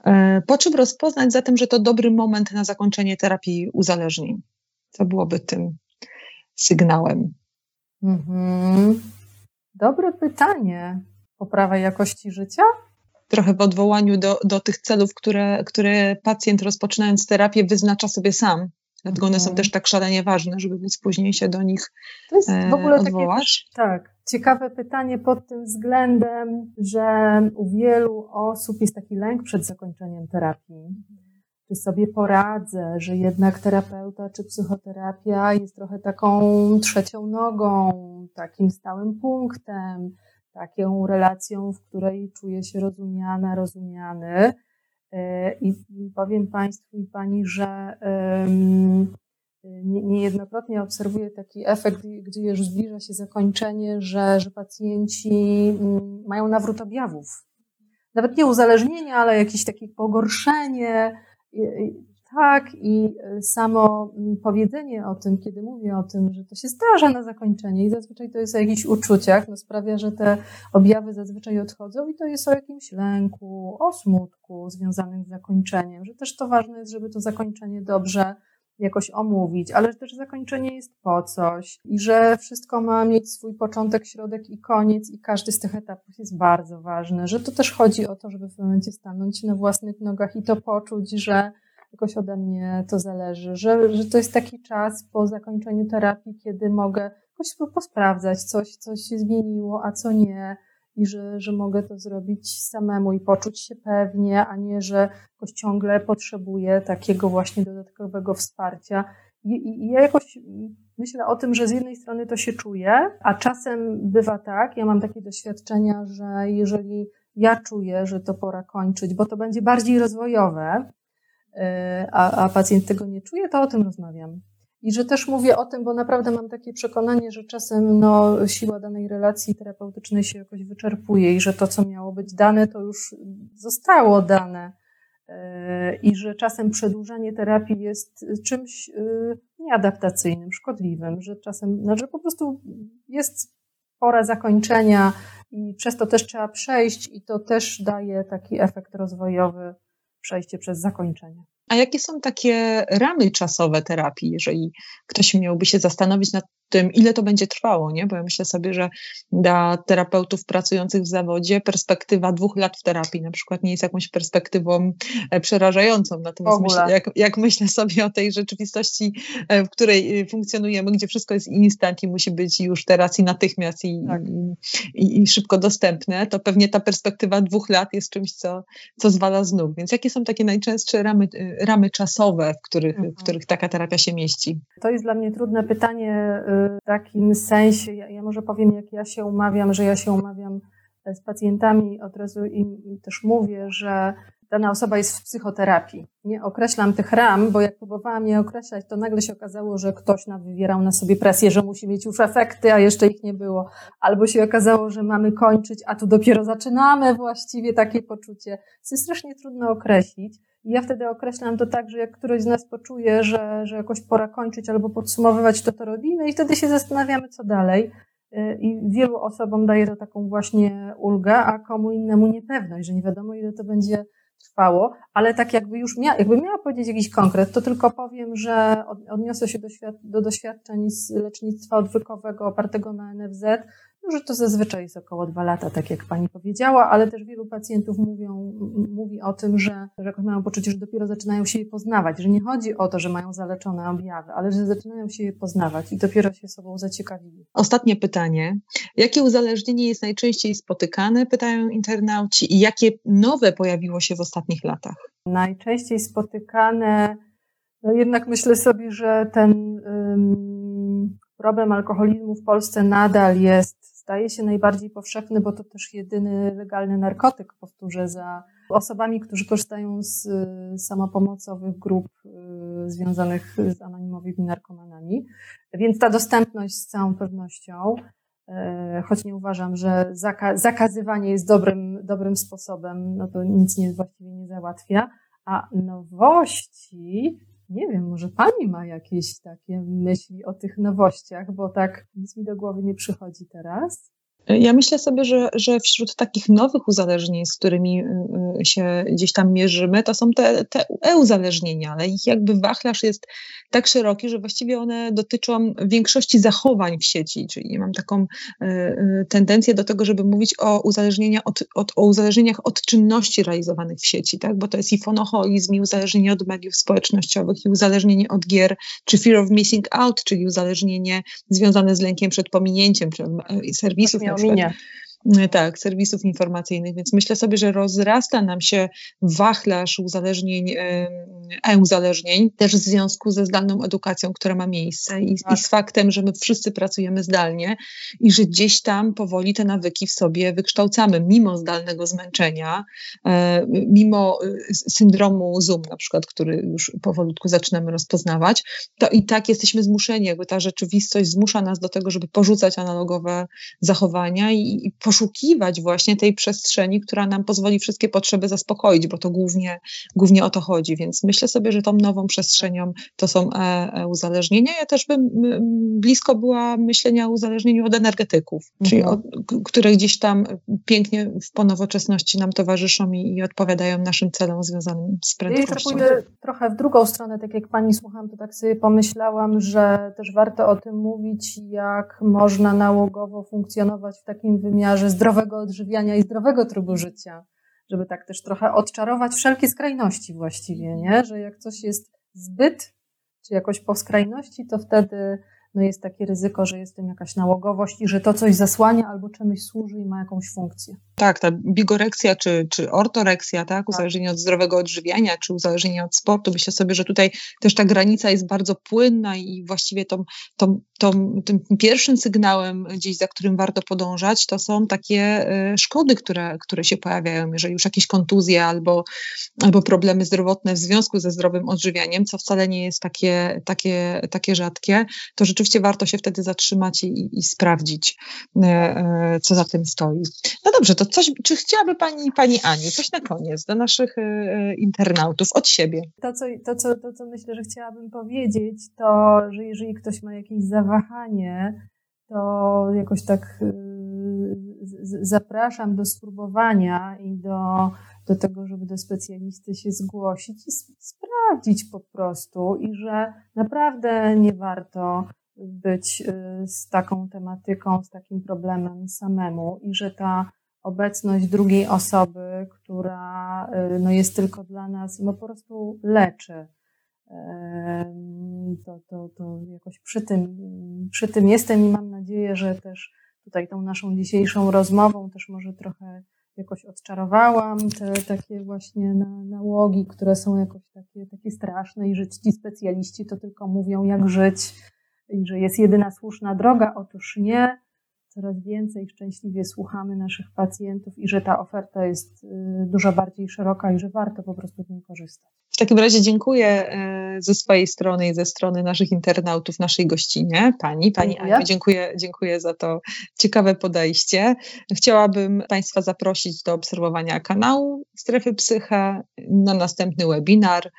Okay. E, po czym rozpoznać zatem, że to dobry moment na zakończenie terapii uzależnień? Co byłoby tym sygnałem? Mhm. Dobre pytanie. Poprawa jakości życia? Trochę w odwołaniu do, do tych celów, które, które pacjent rozpoczynając terapię wyznacza sobie sam. Dlatego one są mhm. też tak szalenie ważne, żeby móc później się do nich to jest w ogóle odwołać. Takie, tak, ciekawe pytanie pod tym względem, że u wielu osób jest taki lęk przed zakończeniem terapii. Czy sobie poradzę, że jednak terapeuta czy psychoterapia jest trochę taką trzecią nogą, takim stałym punktem, taką relacją, w której czuję się rozumiana, rozumiany. I powiem Państwu i Pani, że niejednokrotnie obserwuję taki efekt, gdzie już zbliża się zakończenie, że, że pacjenci mm, mają nawrót objawów. Nawet nie uzależnienia, ale jakieś takie pogorszenie. Tak, i e, samo mm, powiedzenie o tym, kiedy mówię o tym, że to się zdarza na zakończenie i zazwyczaj to jest o jakichś uczuciach, no sprawia, że te objawy zazwyczaj odchodzą i to jest o jakimś lęku, o smutku związanym z zakończeniem, że też to ważne jest, żeby to zakończenie dobrze jakoś omówić, ale też zakończenie jest po coś i że wszystko ma mieć swój początek, środek i koniec i każdy z tych etapów jest bardzo ważny, że to też chodzi o to, żeby w momencie stanąć na własnych nogach i to poczuć, że jakoś ode mnie to zależy, że, że to jest taki czas po zakończeniu terapii, kiedy mogę jakoś posprawdzać, coś, coś się zmieniło, a co nie, i że, że mogę to zrobić samemu i poczuć się pewnie, a nie, że jakoś ciągle potrzebuję takiego właśnie dodatkowego wsparcia. I, i, I ja jakoś myślę o tym, że z jednej strony to się czuję, a czasem bywa tak, ja mam takie doświadczenia, że jeżeli ja czuję, że to pora kończyć, bo to będzie bardziej rozwojowe, E, a, a pacjent tego nie czuje, to o tym rozmawiam. I że też mówię o tym, bo naprawdę mam takie przekonanie, że czasem no, siła danej relacji terapeutycznej się jakoś wyczerpuje i że to, co miało być dane, to już zostało dane. E, I że czasem przedłużanie terapii jest czymś e, nieadaptacyjnym, szkodliwym, że czasem, no, że po prostu jest pora zakończenia i przez to też trzeba przejść i to też daje taki efekt rozwojowy przejście przez zakończenie. A jakie są takie ramy czasowe terapii, jeżeli ktoś miałby się zastanowić nad tym, ile to będzie trwało, nie? Bo ja myślę sobie, że dla terapeutów pracujących w zawodzie perspektywa dwóch lat w terapii na przykład nie jest jakąś perspektywą e, przerażającą. Natomiast myślę, jak, jak, myślę sobie o tej rzeczywistości, e, w której e, funkcjonujemy, gdzie wszystko jest instant i musi być już teraz i natychmiast i, tak. i, i, szybko dostępne, to pewnie ta perspektywa dwóch lat jest czymś, co, co zwala z nóg. Więc jakie są takie najczęstsze ramy, ramy czasowe, w których, mhm. w których taka terapia się mieści? To jest dla mnie trudne pytanie takim sensie, ja, ja może powiem, jak ja się umawiam, że ja się umawiam z pacjentami, od razu im też mówię, że dana osoba jest w psychoterapii. Nie określam tych ram, bo jak próbowałam je określać, to nagle się okazało, że ktoś wywierał na sobie presję, że musi mieć już efekty, a jeszcze ich nie było. Albo się okazało, że mamy kończyć, a tu dopiero zaczynamy właściwie takie poczucie. To jest strasznie trudno określić. Ja wtedy określam to tak, że jak któryś z nas poczuje, że, że jakoś pora kończyć albo podsumowywać, to to robimy i wtedy się zastanawiamy, co dalej. Y, I wielu osobom daje to taką właśnie ulgę, a komu innemu niepewność, że nie wiadomo, ile to będzie trwało, ale tak jakby już mia, jakby miała powiedzieć jakiś konkret, to tylko powiem, że odniosę się do, do doświadczeń z lecznictwa odwykowego opartego na NFZ, że to zazwyczaj jest około dwa lata, tak jak pani powiedziała, ale też wielu pacjentów mówią, mówi o tym, że, że jakoś mają poczucie, że dopiero zaczynają się je poznawać, że nie chodzi o to, że mają zaleczone objawy, ale że zaczynają się je poznawać i dopiero się sobą zaciekawili. Ostatnie pytanie. Jakie uzależnienie jest najczęściej spotykane, pytają internauci, i jakie nowe pojawiło się w ostatnich latach? Najczęściej spotykane, no jednak myślę sobie, że ten um, problem alkoholizmu w Polsce nadal jest staje się najbardziej powszechny, bo to też jedyny legalny narkotyk, powtórzę, za osobami, którzy korzystają z samopomocowych grup y, związanych z anonimowymi narkomanami. Więc ta dostępność z całą pewnością, y, choć nie uważam, że zaka zakazywanie jest dobrym, dobrym sposobem, no to nic nie, właściwie nie załatwia. A nowości nie wiem, może pani ma jakieś takie myśli o tych nowościach, bo tak nic mi do głowy nie przychodzi teraz. Ja myślę sobie, że, że wśród takich nowych uzależnień, z którymi y, y, się gdzieś tam mierzymy, to są te, te e-uzależnienia, ale ich jakby wachlarz jest tak szeroki, że właściwie one dotyczą większości zachowań w sieci, czyli mam taką y, tendencję do tego, żeby mówić o, uzależnienia od, od, o uzależnieniach od czynności realizowanych w sieci, tak? bo to jest i fonoholizm, i uzależnienie od mediów społecznościowych, i uzależnienie od gier, czy fear of missing out, czyli uzależnienie związane z lękiem przed pominięciem, czy serwisów minha. E, tak, serwisów informacyjnych, więc myślę sobie, że rozrasta nam się wachlarz uzależnień, e-uzależnień, też w związku ze zdalną edukacją, która ma miejsce i, tak. i, z faktem, że my wszyscy pracujemy zdalnie i że gdzieś tam powoli te nawyki w sobie wykształcamy, mimo zdalnego zmęczenia, e, mimo syndromu Zoom na przykład, który już powolutku zaczynamy rozpoznawać, to i tak jesteśmy zmuszeni, jakby ta rzeczywistość zmusza nas do tego, żeby porzucać analogowe zachowania i, i poszukiwać właśnie tej przestrzeni, która nam pozwoli wszystkie potrzeby zaspokoić, bo to głównie, głównie o to chodzi. Więc myślę sobie, że tą nową przestrzenią to są e, e uzależnienia. Ja też bym blisko była myślenia o uzależnieniu od energetyków, mhm. czyli od, które gdzieś tam pięknie w ponowoczesności nam towarzyszą i, i odpowiadają naszym celom związanym z prędkością. Ja pójdę trochę w drugą stronę, tak jak pani słucham, to tak sobie pomyślałam, że też warto o tym mówić, jak można nałogowo funkcjonować w takim wymiarze, wymiarze zdrowego odżywiania i zdrowego trybu życia, żeby tak też trochę odczarować wszelkie skrajności właściwie, nie? Że jak coś jest zbyt, czy jakoś po skrajności, to wtedy no jest takie ryzyko, że jest tym jakaś nałogowość i że to coś zasłania albo czemuś służy i ma jakąś funkcję. Tak, ta bigoreksja czy, czy ortoreksja, tak? tak, uzależnienie od zdrowego odżywiania, czy uzależnienie od sportu. Myślę sobie, że tutaj też ta granica jest bardzo płynna i właściwie tą, tą, tą, tym pierwszym sygnałem gdzieś, za którym warto podążać, to są takie y, szkody, które, które się pojawiają, jeżeli już jakieś kontuzje albo, albo problemy zdrowotne w związku ze zdrowym odżywianiem, co wcale nie jest takie, takie, takie rzadkie, to rzeczywiście warto się wtedy zatrzymać i, i sprawdzić, y, y, co za tym stoi. No dobrze, to coś, czy chciałaby Pani, Pani Aniu, coś na koniec do naszych y, internautów od siebie? To co, to, co, to, co myślę, że chciałabym powiedzieć, to, że jeżeli ktoś ma jakieś zawahanie, to jakoś tak y, zapraszam do spróbowania i do, do tego, żeby do specjalisty się zgłosić i sprawdzić po prostu i że naprawdę nie warto być z taką tematyką, z takim problemem samemu i że ta obecność drugiej osoby, która y, no, jest tylko dla nas, no po prostu leczy. To, to, to jakoś przy tym, przy tym jestem i mam nadzieję, że też tutaj tą naszą dzisiejszą rozmową też może trochę jakoś odczarowałam te takie właśnie na, nałogi, które są jakoś takie, takie straszne i że ci specjaliści to tylko mówią jak żyć i że jest jedyna słuszna droga. Otóż nie coraz więcej szczęśliwie słuchamy naszych pacjentów i że ta oferta jest y, dużo bardziej szeroka i że warto po prostu z niej korzystać. W takim razie dziękuję y, ze swojej strony i ze strony naszych internautów, naszej gościnie, pani, pani dziękuję. Aniu, dziękuję, dziękuję za to ciekawe podejście. Chciałabym Państwa zaprosić do obserwowania kanału Strefy Psyche na następny webinar.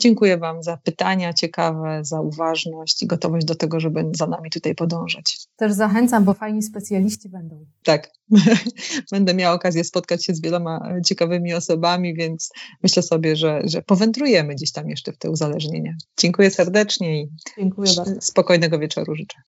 Dziękuję Wam za pytania ciekawe, za uważność i gotowość do tego, żeby za nami tutaj podążać. Też zachęcam, bo fajni specjaliści będą. Tak, będę miała okazję spotkać się z wieloma e, ciekawymi osobami, więc myślę sobie, że, że powędrujemy gdzieś tam jeszcze w te uzależnienia. Dziękuję serdecznie i Dziękuję bardzo. spokojnego wieczoru życzę.